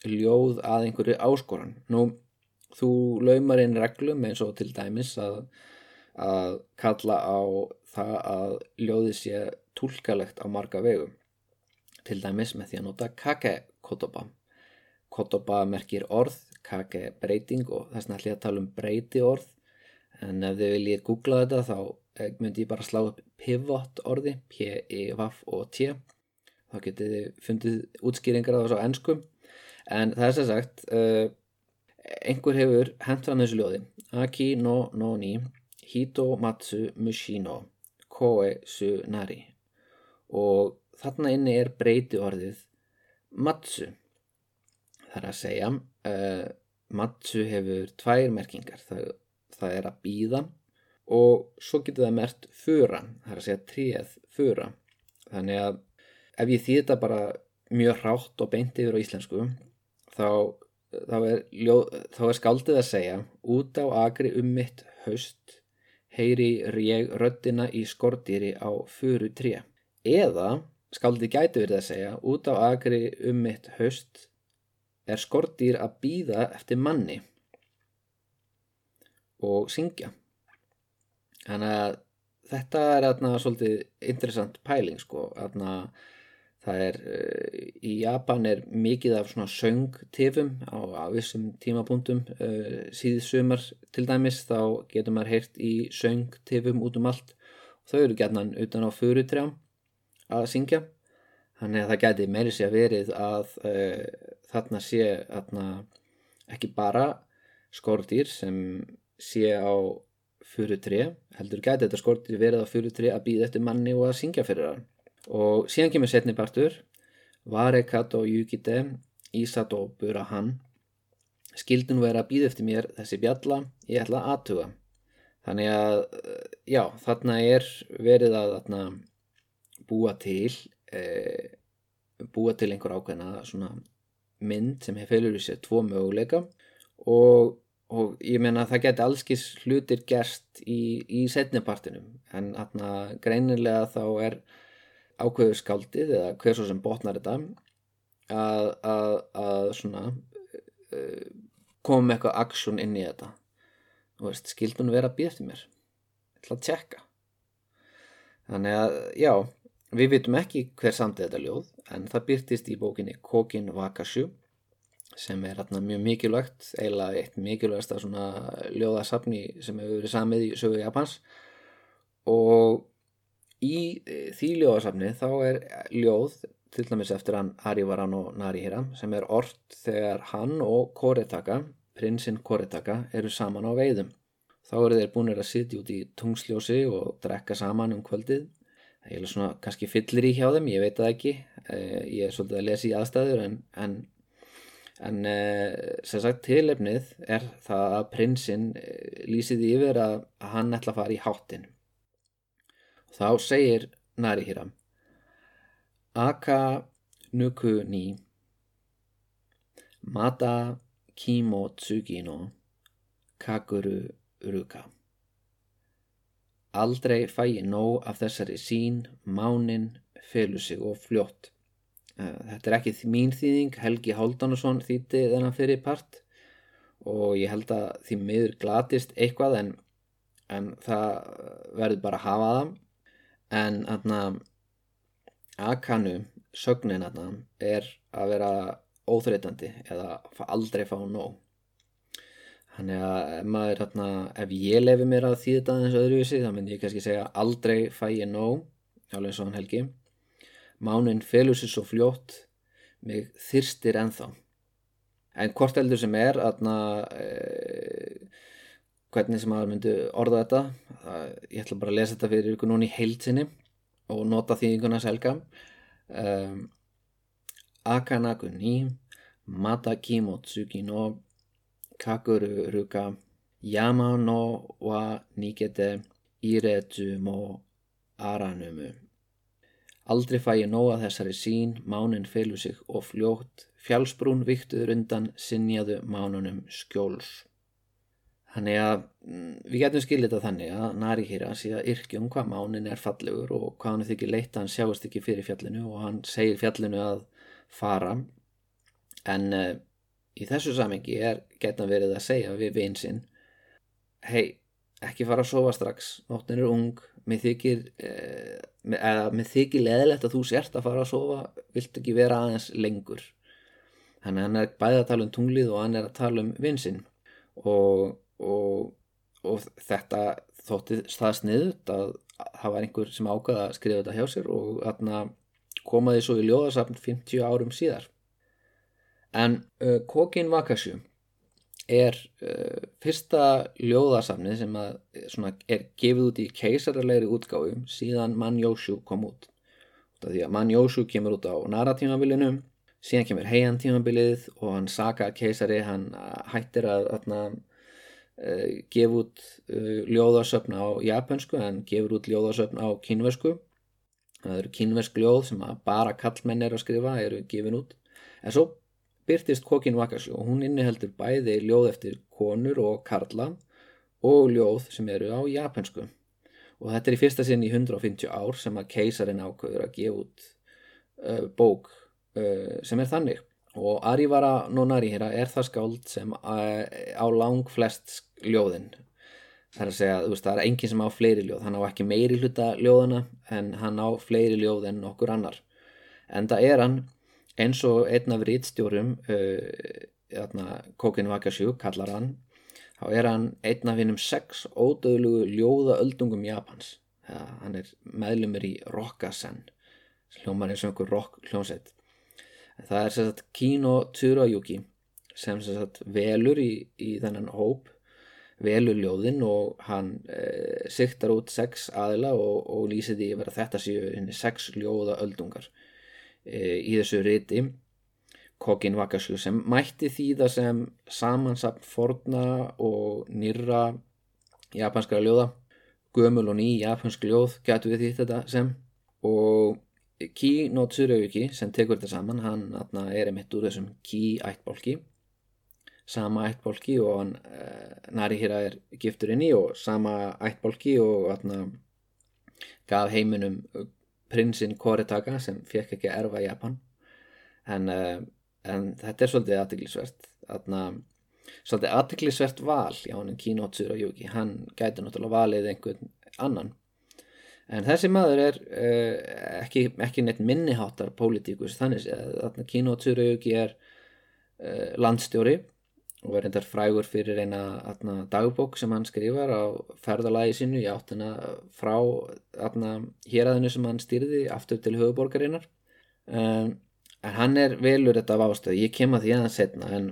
ljóð að einhverju áskoran nú, þú laumar inn reglum eins og til dæmis að, að kalla á það að ljóði sé tólkalegt á marga vegum til dæmis með því að nota kake kotoba kotoba merkir orð kake breyting og þess að tala um breyti orð en ef þið viljið googla þetta þá eh, myndi ég bara slá upp pivot orði P-I-V-O-T. Þá getið þið fundið útskýringar á þessu á ennskum en það er sem sagt uh, einhver hefur hendt fram þessu ljóði. Aki no no ni Hito matsu mushino koe su nari. Og þarna inni er breyti orðið matsu. Það er að segja uh, matsu hefur tvær merkingar. Það, það er að býða og svo getur það mert fura það er að segja tríð fura. Þannig að ef ég þýð þetta bara mjög hrátt og beint yfir á íslensku þá, þá, er, þá er skaldið að segja út á agri um mitt haust heyri ég röddina í skordýri á furu tré. Eða skaldið gæti verið að segja út á agri um mitt haust er skordýr að býða eftir manni og syngja. Þannig að þetta er aðna svolítið interessant pæling sko. Aðna það er í Japan er mikið af svona söngtifum á, á vissum tímapunktum uh, síðsumar til dæmis. Þá getur maður heyrt í söngtifum út um allt. Og þau eru gætnan utan á furutrjám að syngja. Þannig að það gæti meiri sé að verið að uh, þarna sé þarna, ekki bara skordýr sem sé á fyrir tre, heldur gæti þetta skordýr verið á fyrir tre að býða eftir manni og að syngja fyrir hann. Og síðan kemur setni partur Varekato Yukite Isato Burahan. Skildun vera að býða eftir mér þessi bjalla, ég ætla að aðtuga þannig að já, þarna er verið að þarna, búa til e, búa til einhver ákveðna svona mynd sem hefur í sér tvo möguleika. Og, og ég menna að það geti allskis hlutir gerst í, í setnipartinum en aðna greinilega þá er ákveður skaldið eða hver svo sem botnar þetta að, að, að svona uh, koma með eitthvað aksjón inn í þetta. Og veist, skildun vera að býða eftir mér? Til að tjekka. Þannig að já Við vitum ekki hver samtið þetta ljóð en það byrtist í bókinni Kokin Wakashu sem er hérna mjög mikilvægt, eiginlega eitt mikilvægast af svona ljóðasafni sem hefur verið samið í sögu Japans. Og í e, því ljóðasafni þá er ljóð til dæmis eftir hann Harivarano Narihira sem er orrt þegar hann og Koretaka, prinsinn Koretaka eru saman á veiðum. Þá eru þeir búinir að sitja út í tungsljósi og drekka saman um kvöldið. Það er svona kannski fyllir í hjá þeim, ég veit það ekki. Eh, ég er svolítið að lesa í aðstæður en, en, en eh, sem sagt tilefnið er það að prinsinn eh, lýsið yfir að, hann ætla að fara í háttin þá segir Nari Hiram Aka nuku ni Mata kimo tsugi no kakuru ruka Aldrei fæ ég nóg af þessari sín, mánin, felu sig og fljótt. Eh, þetta er ekki mín þýðing, Helgi Háldánarsson þýtti þennan fyrir part og ég held að því miður glatist eitthvað en, en það verður bara að hafa það. En aðna, akanu, sögnin aðna, er að vera óþreytandi eða aldrei fá nóg. Þannig að ef, maður, þarna, ef ég lefi mér að þetta aðeins öðruvísi þá myndi ég kannski segja aldrei fæ ég nóg, alveg svo hann helgi. Mánin felur sér svo fljótt, mig þyrstir ennþá. En hvort heldur sem er, þarna, e, hvernig sem maður myndi orða þetta, það, ég ætla bara að lesa þetta fyrir ykkur núna í heilsinni og nota þýðinguna selga. Um, Akanaku ni mata kimotsuki no kakuru ruka yama no wa nikete iretu mo aranumu. Aldrei fæ ég nóga þessari sín, mánin felur sig og fljótt, fjálsbrún viktuður undan sinjaðu mánunum skjóls. Þannig að mm, við getum skilir þetta þannig að Narihira sé að yrkjum hvað mánin er fallegur og hvað hann þykir leitt að hann sjáast ekki fyrir fjallinu og hann segir fjallinu að fara en uh, í þessu samengi er geta verið að segja við vinsinn hei, ekki fara að sofa strax nóttin er ung mér þykir, uh, eða, mér þykir leðilegt að þú sért að fara að sofa vilt ekki vera aðeins lengur? Þannig að hann er bæðið að tala um tunglið og hann er að tala um vinsinn og, og, og þetta þótti það sniðut að það var einhver sem ákvaða að skrifa þetta hjá sér og þarna komaði svo í ljóðasafn 50 árum síðar. En uh, Kokin Wakashu er uh, fyrsta ljóðasafni sem að, svona, er gefið út í keisarlegri útgáfu síðan Manjóshu kom út. Því að Manjóshu kemur út á narratímabilinu, síðan kemur heian tímabilið og hann Saka keisari, hann hættir að, að uh, gefa út uh, ljóðasöfn á japansku, hann gefur út ljóðasöfn á kynversku. Það eru kynversk ljóð sem bara kallmenn er að skrifa, eru gefin út. En svo byrtist Kokin Wakashu og hún inniheldur bæði ljóð eftir konur og karla og ljóð sem eru á japansku og þetta er í fyrsta sinn í 150 ár sem að keisarin ákveður að gefa út uh, bók uh, sem er þannig. Og Arivara no Narihira er það skáld sem uh, á lang flest ljóðin. Það er að segja, veist, það er enginn sem á fleiri ljóð. Hann á ekki meiri hluta ljóðana en hann á fleiri ljóð en okkur annar. En það er hann eins og einn af rítstjórum uh, Kokin Wakashu kallar hann þá er hann einn af hinnum sex ódöðlugu ljóða öldungum Japans. Ja, hann er meðlumur í Rokkasen hljómar eins og einhver rock hljómsett það er sérstaklega Kino Tsurayuki sem sérstaklega velur í, í þennan hóp velur ljóðinn og hann e, siktar út sex aðila og, og lýsir því að þetta séu sex ljóða öldungar e, í þessu riti Kokin Wakashu sem mætti þýða sem samansapn forna og nýra japanskara ljóða. Gömul og ný japansk ljóð gætu við því þetta sem. Og Ki no Tsurauki sem tekur þetta saman hann er einmitt úr þessum Ki ættbólki sama ættbólki og hann e, Narihira er giftur inn í og sama ættbólki og atna, gaf heiminum prinsinn Koretaka sem fekk ekki að erfa Japan. En, uh, en þetta er svolítið aðtiklisvert svolítið aðtiklisvert val já hann er Kinotsur og Yuki hann gæti náttúrulega valið einhvern annan. En þessi maður er uh, ekki, ekki neitt minniháttar pólitíkus þannig að Kinotsur og Yuki er uh, landstjóri og er endar frægur fyrir eina atna, dagbók sem hann skrifar á ferðalagi sinu í áttina frá héræðinu sem hann styrði aftur til höfuborgarinnar um, en hann er velur þetta af ástöðu, ég kem að því aðeins setna en,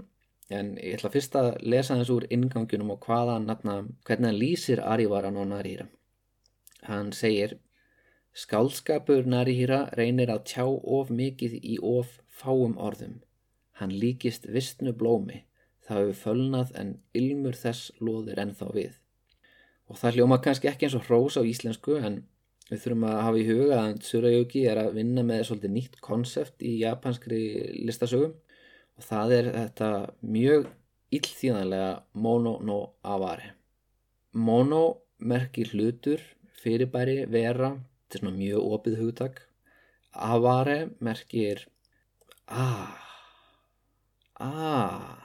en ég ætla fyrst að lesa þess úr ingangunum og hvaða atna, hvernig hann lýsir Arivaran og Narihira. Hann segir skálskapur Narihira reynir að tjá of mikið í of fáum orðum. Hann líkist vistnu blómi það hefur fölnað en ilmur þess loðir ennþá við. Og það hljóma kannski ekki eins og hrós á íslensku en við þurfum að hafa í huga að Tsurayuki er að vinna með svolítið nýtt konsept í japanskri listasögum og það er þetta mjög illþýðanlega mono no avare. Mono merkir hlutur, fyrirbæri, vera, þetta er svona mjög opið hugtak. Avare merkir aaa, ah, aaa, ah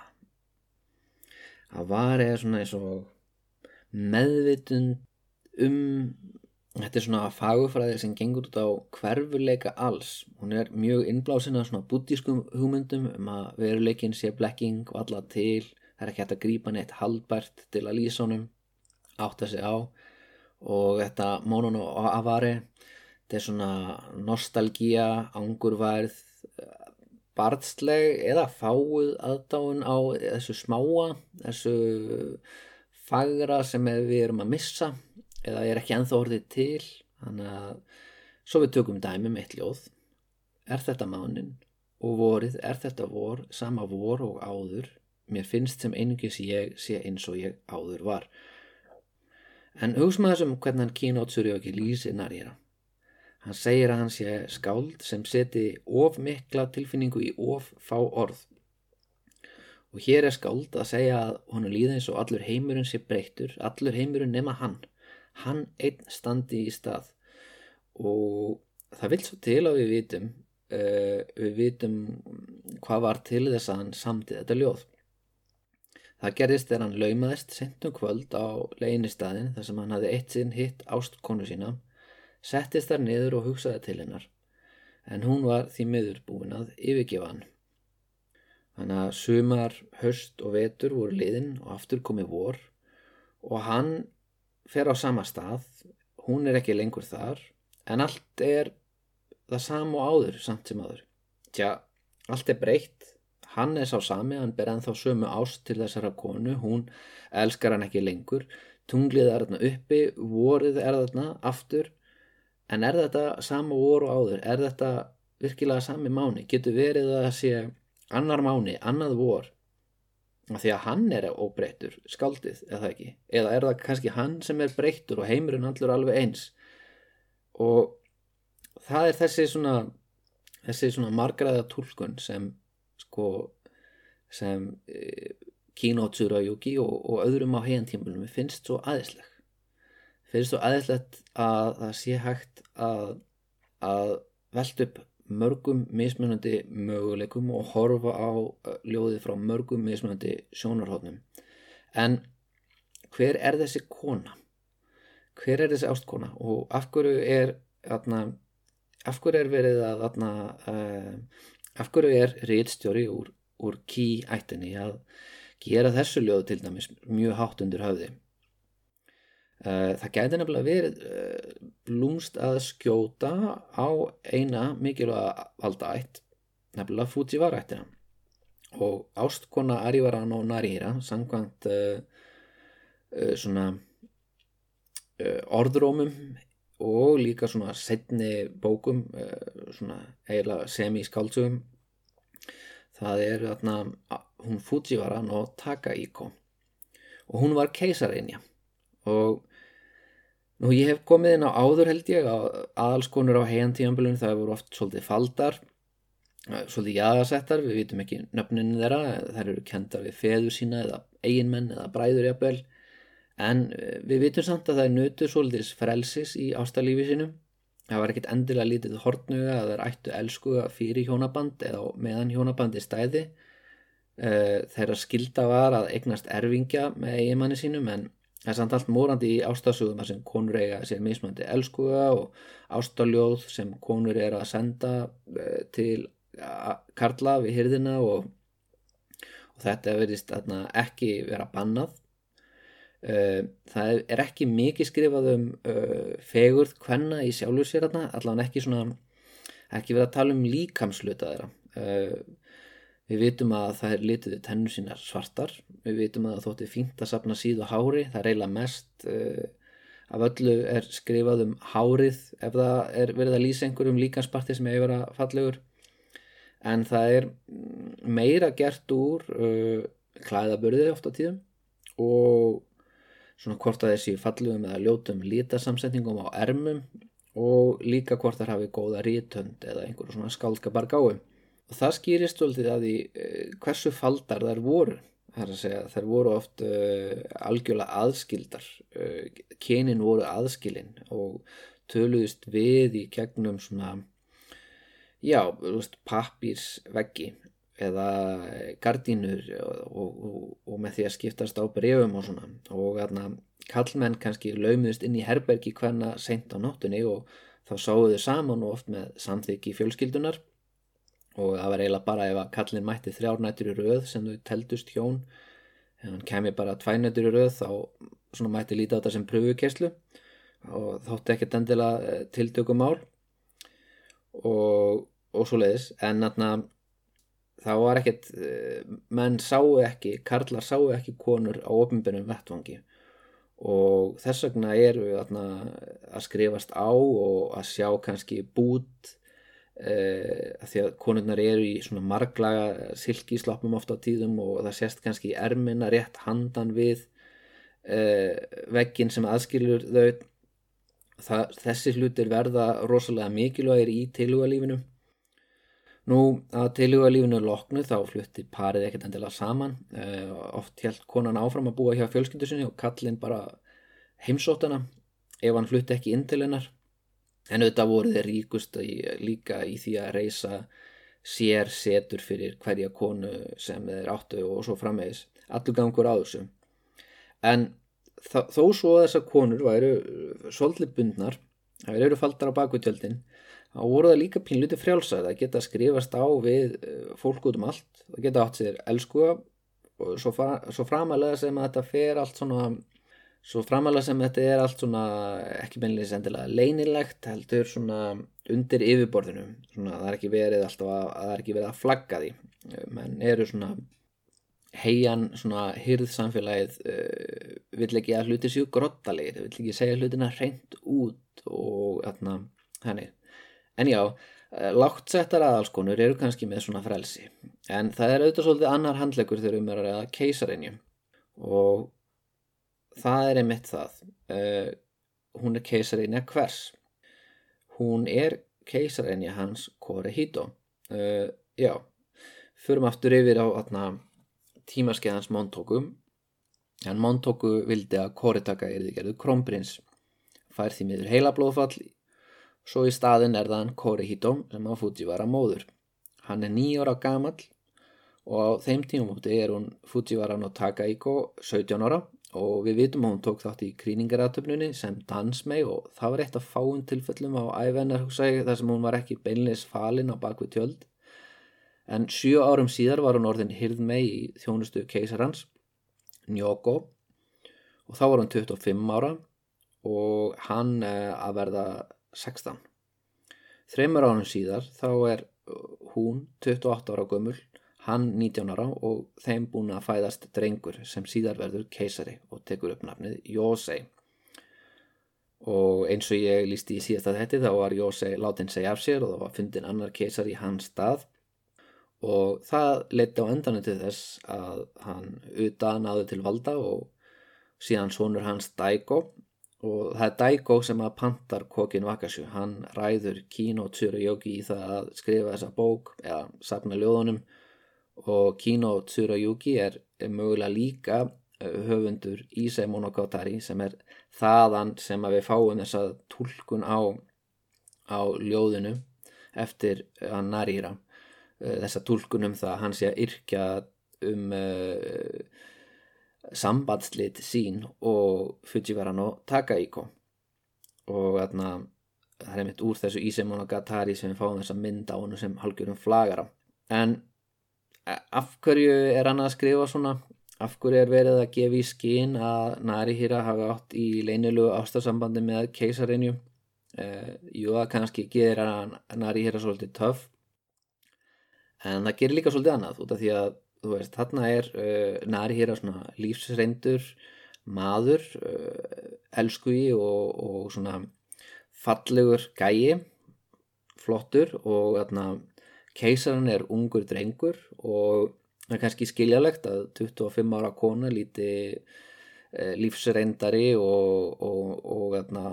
að var eða svona eins og meðvitund um þetta er svona fagufræðir sem gengur út á hverfuleika alls. Hún er mjög innblásinn af svona bútískum hugmyndum um að veruleikin sé blekking og alla til. Það er ekki hægt að grípa neitt halbært til að lýsa honum átta sig á. Og þetta Monon og Avari þetta er svona nostalgía, angurværð barnsleg eða fáið aðdáun á þessu smáa þessu fagra sem við erum að missa eða er ekki enþá orðið til. Þannig að svo við tökum dæmum eitt ljóð. Er þetta mánin? Og vorið er þetta vor sama vor og áður? Mér finnst sem einungis ég sé eins og ég áður var. En hugsa maður þessum hvernig hann kínótsur ekki lýsi narjera hann segir að hann sé skáld sem seti of mikla tilfinningu í of fá orð. Og hér er skáld að segja að honu líða eins og allur heimurinn sé breyttur allur heimurinn nema hann. Hann einn standi í stað. Og það vil svo til að við vitum uh, við vitum hvað var til þess að hann samtið þetta ljóð. Það gerðist þegar hann laumaðist sentum kvöld á leginistæðin þar sem hann hafði eitt sinn hitt ástkonu sína settist þar niður og hugsaði til hennar. En hún var því miður búin að yfirgefa hann. Þannig að sumar, höst og vetur voru liðin og aftur komið vor. Og hann fer á sama stað hún er ekki lengur þar en allt er það sama og áður samt sem áður. Tja, allt er breytt. Hann er sá sami, hann ber ennþá sömu ást til þessara konu, hún elskar hann ekki lengur, tunglið er þarna uppi, vorið er þarna aftur, en er þetta sama voru áður, er þetta virkilega sami máni, getur verið að sé annar máni, annað vor? Því að hann er óbreyttur skaldið, eða ekki? Eða er það kannski hann sem er breyttur og heimurinn allur alveg eins? Og það er þessi svona þessi svona margraða tólkun sem sko sem e, Kínótsura Yuki og, og öðrum á heiantímulum finnst svo aðeinsleg finnst svo aðeinslegt að það sé hægt að, að veld upp mörgum mismunandi möguleikum og horfa á ljóði frá mörgum mismunandi sjónarhóðnum en hver er þessi kona? Hver er þessi ástkona? Og af hverju er atna, af hverju er verið að atna, uh, af hverju er rítstjóri úr, úr ký ættinni að gera þessu ljóð til dæmis mjög hátt undir höfði það gæti nefnilega verið uh, blúmst að skjóta á eina mikilvæga valda ætt nefnilega Fujiwara ættina og ástkona Arivaran og Narihira sangkvæmt svona Eh, orðrómum og líka svona setni bókum eh, svona eiginlega semi-skáldsugum það er þarna hún Fujiwara no Takahiko. Og hún var keisareinja og nú ég hef komið inn á áður held ég að aðalskonur á heiantíðanbölun það voru oft svolítið faldar eh, svolítið jæðasettar, við vitum ekki nöfninu þeirra, þær eru kendar við feður sína eða eiginmenn eða bræður jafnvel. En eh, við vitum samt að það er nötur svolítið frelsis í ástalífi sinum það var ekkert endilega lítið hortnuga að er ættu elskuga fyrir hjónaband eða meðan hjónabandi stæði. Eh, þeirra skilda var að eignast erfingja með eigimanni sínum en það er samt allt morandi í ástasugum sem konur eiga sér mismandi elskuga og ástaljóð sem konur er að senda eh, til Karla við hyrðina og, og þetta verðist ekki vera bannað. Eh, það er ekki mikið skrifað um uh, fegurð hvenna í sjálfur sér allavega ekki svona ekki verið að tala um líkamsluta þeirra við vitum að það er litiðu tennur sínar svartar. Við vitum að það þótti fínt að sapna síðu hári. Það eiginlega mest uh, af öllu er skrifað um hárið ef það er verið að lýsa einhverjum líkansparti sem hefur verið fallegur. En það er meira gert úr klæðaburði ofta tíðum og svona hvort að þessi fallugum eða ljótum lítasamsetningum á ermum og líka hvort þar hafi góða rítönd eða einhverju svona skálkabar gáum. Og það skýrist svolítið að því uh, hversu faldar þær voru. Það er að segja þær voru oft uh, algjörlega aðskildar. Uh, kynin voru aðskilin og töluðist við í gegnum svona, já, pappírsveggi eða gardínur og, og, og með því að skiptast á brefum og svona og þarna kallmenn kannski laumuðist inn í herbergi hvenna seint á nóttunni og þá sáuðu saman og oft með samþyggi fjölskyldunar og það var eiginlega bara ef að kallin mætti þrjárnættur í rauð sem þau teldust hjón. Ef hann kemi bara tvænötur í röð þá mætti líta á þetta sem pröfukerslu og þótti ekkert endilega tiltökum mál og, og svo leiðis en þarna það var ekkert menn sáu ekki, karlar sáu ekki konur á ofinbjörnum vettvangi. Og þess vegna eru þarna, að skrifast á og að sjá kannski bút eh, að því að konurnar eru í svona marglaga silkíslappum ofta á tíðum og það sést kannski í ermina rétt handan við eh, veggin sem aðskilur þau. Það, þessi hlutir verða rosalega mikilvægir í tilhugalífinu. Nú að tilhugalífinu loknu þá flutti parið ekkert endilega saman. Uh, oft held konan áfram að búa hjá fjölskyldu sinni og kallin bara heimsóttana ef hann flutti ekki inn til hennar en auðvitað voru þeir ríkust líka í því að reysa sér setur fyrir hverja konu sem þeir áttu og svo framvegis. Allur gangur á þessu. En þó svo að þessar konur væru svolítið bundnar það eru faldar á bakutjöldin þá voru það líka pínluti frjálsað að geta skrifast á við eh, fólk út um allt. Það geta átt sér elskuga og svo, svo framalega sem að þetta fer allt svona svo framalega sem þetta er allt svona ekki beinlega sendilega leinilegt heldur svona undir yfirborðinu svona það er ekki verið alltaf að það er ekki verið að flagga því. Menn eru svona heian svona hyrðsamfélagið uh, vill ekki að hluti séu grottalegir vill ekki segja hlutina reynd út og þarna henni En já, eh, láttsettar aðalskonur eru kannski með svona frelsi. En það er auðvitað svolítið annar handlegur þegar um er að ræða keisarinju og það er einmitt það. Uh, hún er keisarinja hvers. Hún er keisarinja hans Korehito uh, já, förum aftur yfir á tímaskeiðans Montoku en Montoku vildi að Koretaka er því gerðu krómprins fær því miður heila blóðfall Svo í staðin er það hann Korihito sem á Fujiwara móður. Hann er nýjóra gamal og á þeim tímumóti er hún Fujiwara no Takaiko 17 ára og við vitum að hún tók þátt í kríningaratöfnunni sem dansmei og það var eitt af fáum tilfellum á ævennar þar sem hún var ekki beinleis falin á bakvið tjöld. En sjö árum síðar var hún orðin hirðmei í þjónustu keisarhans, Njóko og þá var hún 25 ára og hann eh, að verða 16. Þreymur ánum síðar þá er hún 28 ára gömul, hann 19 ára og þeim búin að fæðast drengur sem síðar verður keisari og tekur upp nafnið Jósei. Og eins og ég lísti í síðast að þetta þá var Jósei látin segja af sér og það var fundin annar keisari í hans stað. Og það leti á endanu til þess að hann utan náðu til valda og síðan sonur hans Daigo og það er Daigo sem að pantar kokin Wakashu, hann ræður Kino Tsuruyogi í það að skrifa þessa bók eða sapna ljóðunum og Kino Tsuruyogi er, mögulega líka eh, höfundur Ísei Monogatari sem er þaðan sem að við fáum þessa tólkun á, á ljóðinu eftir að Narira. Eh, þessa tólkun um það að hann sé að yrkja um uh, sambandslit sín og Fujiwara no Takaiko. Og þarna það er mitt úr þessu Isemonogatari sem við fáum þessa mynd á hennu sem halgjurum flagara. En af hverju er hann að skrifa svona? Af hverju er verið að gefa í skín að Narihira hafi átt í leinilegu ástasambandi með keisarinju? Eh, jú að kannski gerir hann Narihira svolítið töf en það gerir líka svolítið annað út af því að þú veist, þarna er uh, Nari hér á svona lífsreindur maður uh, elskuði og, og svona fallegur gæi flottur og þarna keisarinn er ungur drengur og það er kannski skiljalegt að 25 ára kona líti uh, lífsreindari og, og, og þarna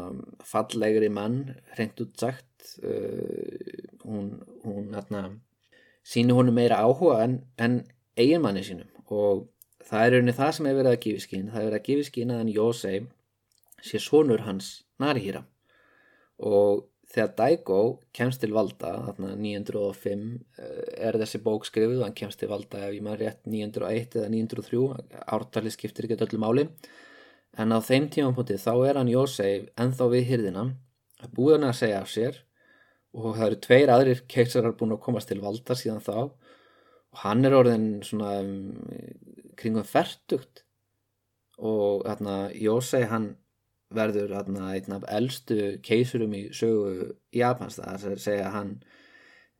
fallegri mann hreint útsagt uh, hún, hún þarna síni honum meira áhuga en, en eiginmanni sínum. Og það er rauninni það sem hefur verið að gefa skín það hefur verið að gefa skín að hann Jósei sé sonur hans Narihira og þegar Daigo kemst til valda þarna 905 eh, er þessi bók skrifuð og hann kemst til valda ef ég maður rétt 901 eða 903 ártalið skiptir ekki öllu máli. En á þeim tímapunkti þá er hann Jósei enþá við hyrðina búið hann að segja af sér og það eru tveir aðrir keisarar búin að komast til valda síðan þá. Og hann er orðin svona um, kringum færtugt og hérna Jósei hann verður hérna einn af eldstu keisurum í sögu Japans. Það er að segja hann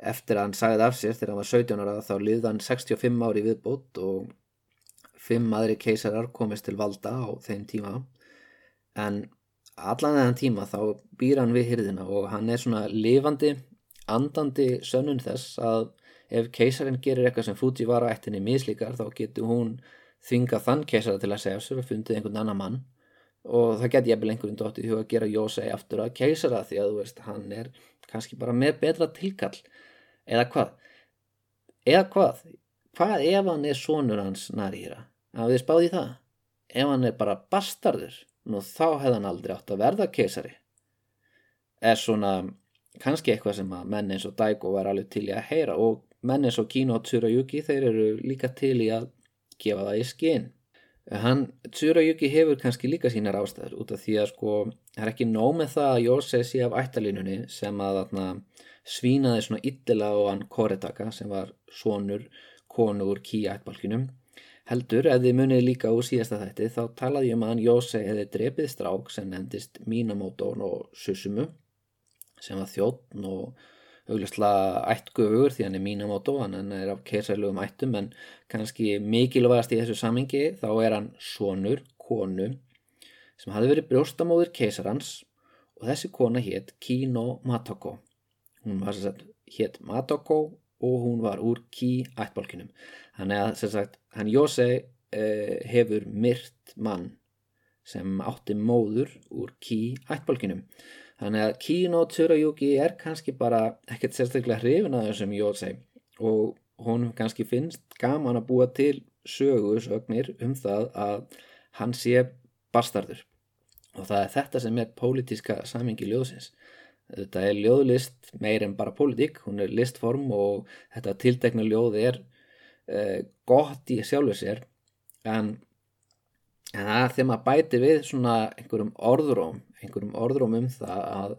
eftir að hann sagði af sér þegar hann var 17 ára þá liði hann 65 ári viðbútt og fimm aðri keisarar komist til valda á þeim tíma. En allan þennan tíma þá býr hann við hyrðina og hann er svona lifandi, andandi sönnun þess að ef keisarinn gerir eitthvað sem Fujiwara ættinni mislíkar þá getur hún þvinga þann keisara til að segja sér og fundið einhvern annan mann og það getur jæfnvel einhvern dótt í huga að gera Jósei aftur að keisara því að veist hann er kannski bara með betra tilkall. Eða hvað? Eða hvað? Hvað ef hann er sonur hans nærýra að þið spáði það? Ef hann er bara bastardur nú þá hefði hann aldrei átt að verða keisari. Er svona kannski eitthvað sem að menn eins og Daigo var alveg til í að heyra og menn eins og Kino og Tsurayuki þeir eru líka til í að gefa það í skinn hann, Tsurayuki hefur kannski líka sínar ástæður út af því að sko það er ekki nóg með það að Jósei sé af ættalínunni sem að þarna, svínaði svona illa á hann Koretaka sem var sonur konur ký ættbalkinum Heldur, ef þið munið líka úr síðasta þætti, þá talaði ég um að hann Jósei hefði drepið strák sem nefndist Minamoto og Susumu sem var þjóttn og auglustlega ættgöfur því hann er Minamoto, hann er af keisarlegum ættum en kannski mikilvægast í þessu samingi þá er hann sonur, konu sem hafi verið brjóstamóður keisarans og þessi kona hétt Kino Matoko. Hún var sér sagt hétt Matoko og hún var úr Ki ættbálkinum. Þannig að sem sagt, hann Jósei eh, hefur myrt mann sem átti móður úr Ki ættbálkinum. Þannig að Kino Tsurayuki er kannski bara ekkert sérstaklega hrifin að þessum Jósei og honum kannski finnst gaman að búa til sögusögnir um það að hann sé bastardur. Og það er þetta sem er pólitíska samingi ljóðsins. Þetta er ljóðlist meir en bara pólitík, hún er listform og þetta tildekna ljóð er uh, gott í sjálfu sér en, en það er þegar maður bæti við svona einhverjum orðróm einhverjum orðróm um það að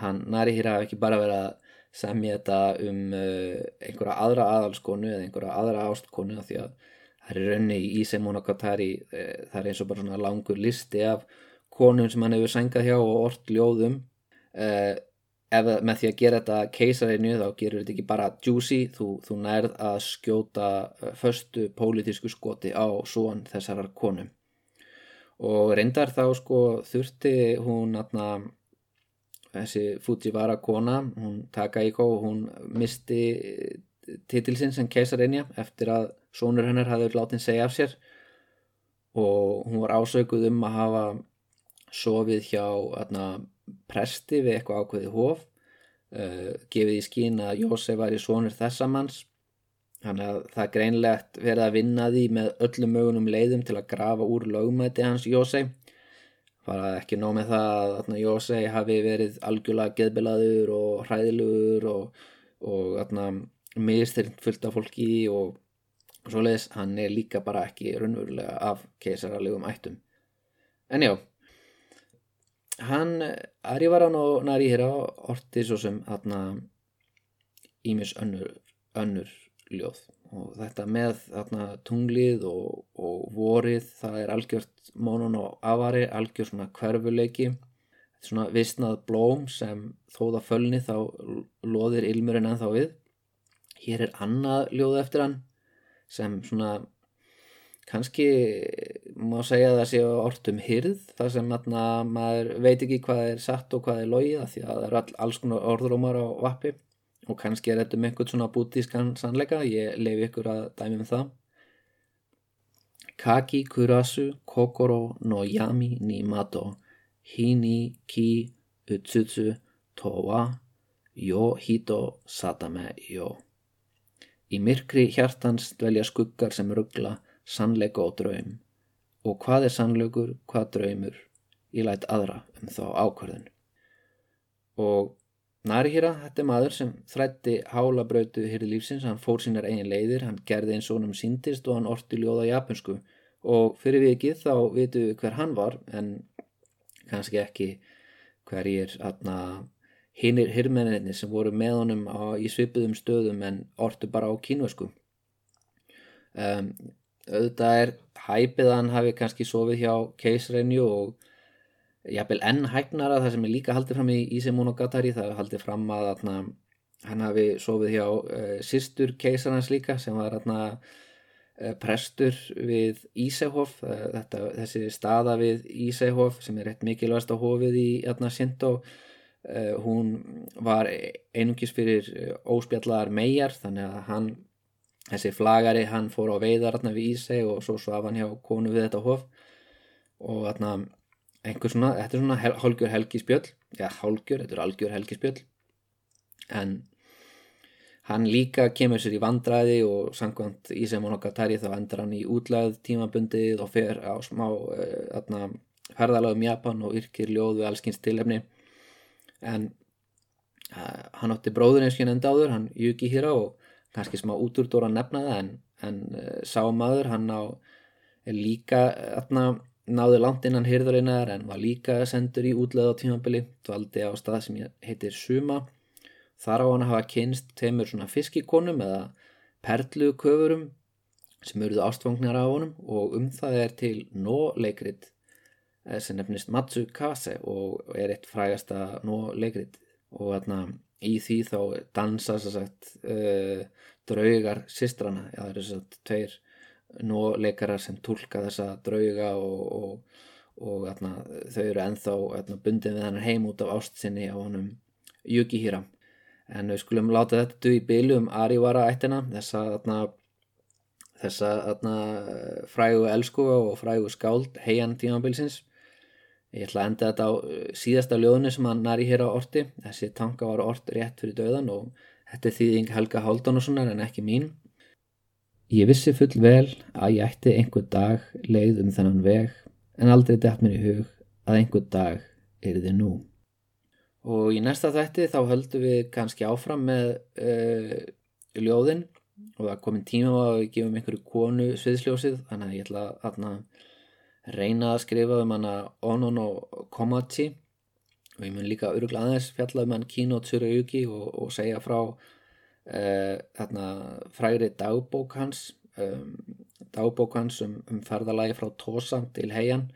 hann næri hér hafa ekki bara verið að semja þetta um uh, einhverja aðra aðalskonu eða einhverja aðra ástkonu því að það er raunni í Semonakatari uh, eh, það er eins og bara svona langur listi af konum sem hann hefur sengað hjá og orð ljóðum Uh, ef með því að gera þetta keisarinu þá gerur þetta ekki bara juicy þú, þú nærð að skjóta uh, förstu pólitísku skoti á svon þessarar konu og reyndar þá sko þurfti hún atna, þessi Fujiwara kona hún Takaiko hún misti titilsinn sem keisarinja eftir að sónur hennar hafði látið segja af sér. Og hún var ásaukuð um að hafa sofið hjá atna, presti við eitthvað ákveði hóf uh, gefið í skín að Jósef var í svonur þessamanns þannig að það er greinlegt verið að vinna því með öllum mögunum leiðum til að grafa úr lögmæti hans Jósef bara ekki nóg með það að Jósef hafi verið algjörlega geðbilaður og hræðilugur og, og mistyrnt fullt af fólki og svoleiðis. Hann er líka bara ekki raunverulega af keisaralegum ættum. En já hann Arivaran og Narihira orti svo sem ímis önnur, önnur ljóð. Og þetta með þarna, tunglið og, og vorið það er algjört mónun og afari algjört svona hverfuleiki. Svona vissnað blóm sem þóða fölni þá loðir ilmurinn ennþá við. Hér er annað ljóð eftir hann sem svona kannski má segja að það sé orðum hyrð þar sem atna, maður veit ekki hvað er satt og hvað er logið því að það eru all, alls konar orðrómar á vappi og kannski er þetta með einhvern svona bútískan sannleika ég lefi ykkur að dæmi um það. Kaki kurasu kokoro no yami ni mato hini ki utsutsu towa yo hito satame yo. Í myrkri hjartans dvelja skuggar sem ruggla sannleika og draum. Og hvað er sannleikur, hvað draumur? Ég lætt aðra um þá ákvörðun. Og Narihira, þetta er maður sem þrætti hálabrautu hýrði lífsins, hann fór sínar eigin leiðir, hann gerði eins og hann síndist og hann orti ljóða japansku og fyrir vikið þá vitu við hver hann var en kannski ekki hver ég er hinnir hirmenninni sem voru með honum á, í svipuðum stöðum en ortu bara á kínvösku um, auðvitað er hæpið að hann hafi kannski sofið hjá keisrenju og jafnvel enn hægnara það sem er líka haldið fram í Íse Monogatari það er haldið fram að atna, hann hafi sofið hjá uh, sýstur keisarans líka sem var atna, uh, prestur við Ísehof. Uh, þetta, þessi staða við Ísehof sem er eitt mikilvægast á hofið í Sinto hún var einungis fyrir óspjallar megar þannig að hann þessi flagari hann fór á veiðar við Íse og svo svaf hann hjá konu við þetta hof. Og þarna einhver svona, þetta er svona hálgjör helgispjöll. Já hálgjör, þetta er algjör helgispjöll. En hann líka kemur sér í vandræði og sangkvæmt í sem hann okkar tæri þá endur hann í útlæð tímabundið og fer á smá uh, ferðalagum Japan og yrkir ljóð við allskynst tilefni. En uh, hann átti bróður eins og hann endáður, hann Yuki Hira og kannski smá útúrdóra nefnaða en, en uh, sá maður hann á líka aðna náði langt innan hyrðurinnar en var líka sendur í útleð á tímabili dvaldi á stað sem heitir Suma. Þar á hann hafa kynst teimur svona fiskikonum eða perluköfurum sem eruðu ástfangnar á honum og um það er til nó-leikrit eh, sem nefnist Matsukase og er eitt frægasta nó-leikrit. Og þarna í því þá dansa sagt, uh, draugar sistrana, já það eru svo tveir nú leikarar sem tólka þessa drauga og, og, og atna, þau eru enþá atna, bundin við hann heim út af ástsinni á honum Yukihira. En við skulum láta þetta duð í bylu um Arivara ættina þessa, atna, þessa frægu elskuga og frægu skáld heian tímabilsins. Ég ætla að enda þetta á uh, síðasta ljóðinu sem hann í hér á orti. Þessi tanka var ort rétt fyrir döðan og þetta er þýðing Helga Háldánarssonar en ekki mín Ég vissi full vel að ég ætti einhver dag leið um þennan veg en aldrei dætt mér í hug að einhver dag er þið nú. Og í næsta þætti þá höldum við kannski áfram með uh, ljóðin og það komin tíma á að við gefum einhverju konu sviðsljósið þannig að ég ætla að reyna að skrifa um hana Onono Komachi og ég mun líka öruglega aðeins fjalla um hann Kino Tsurayuki og, og segja frá þarna fræri dagbók hans um, dagbók hans um, um ferðalagi frá Tosa til heian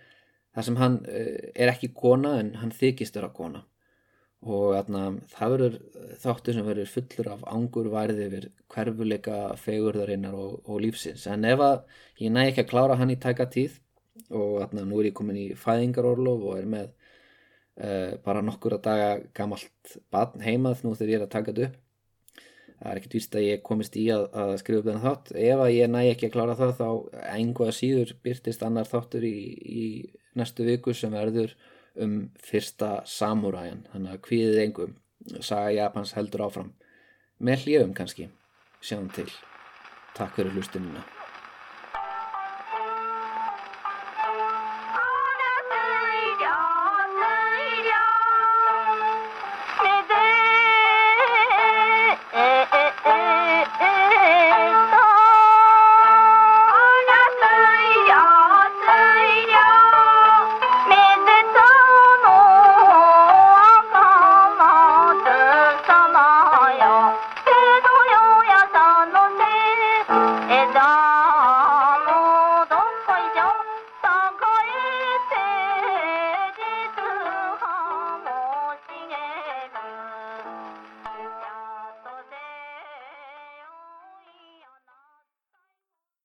þar sem hann uh, er ekki kona en hann þykist vera kona. Og þarna, það verður þáttu sem verður fullur af ángur værið yfir hverfuleika fegurðarinnar og, og lífsins. En ef að ég næ ekki að klára hann í tæka tíð og þarna, nú er ég komin í fæðingarorlof og er með uh, bara nokkur að daga gamalt batn heimað nú þegar ég er að taka þetta upp það er ekkert vist að ég komist í að, að skrifa upp þennan þátt. Ef að ég næ ekki að klára það þá einhvað síður byrtist annar þáttur í, í næstu viku sem verður um fyrsta samúræjan. Þannig að hvíðið engum saga Japans heldur áfram. Með hljöfum kannski. Sjáum til. Takk fyrir hlustununa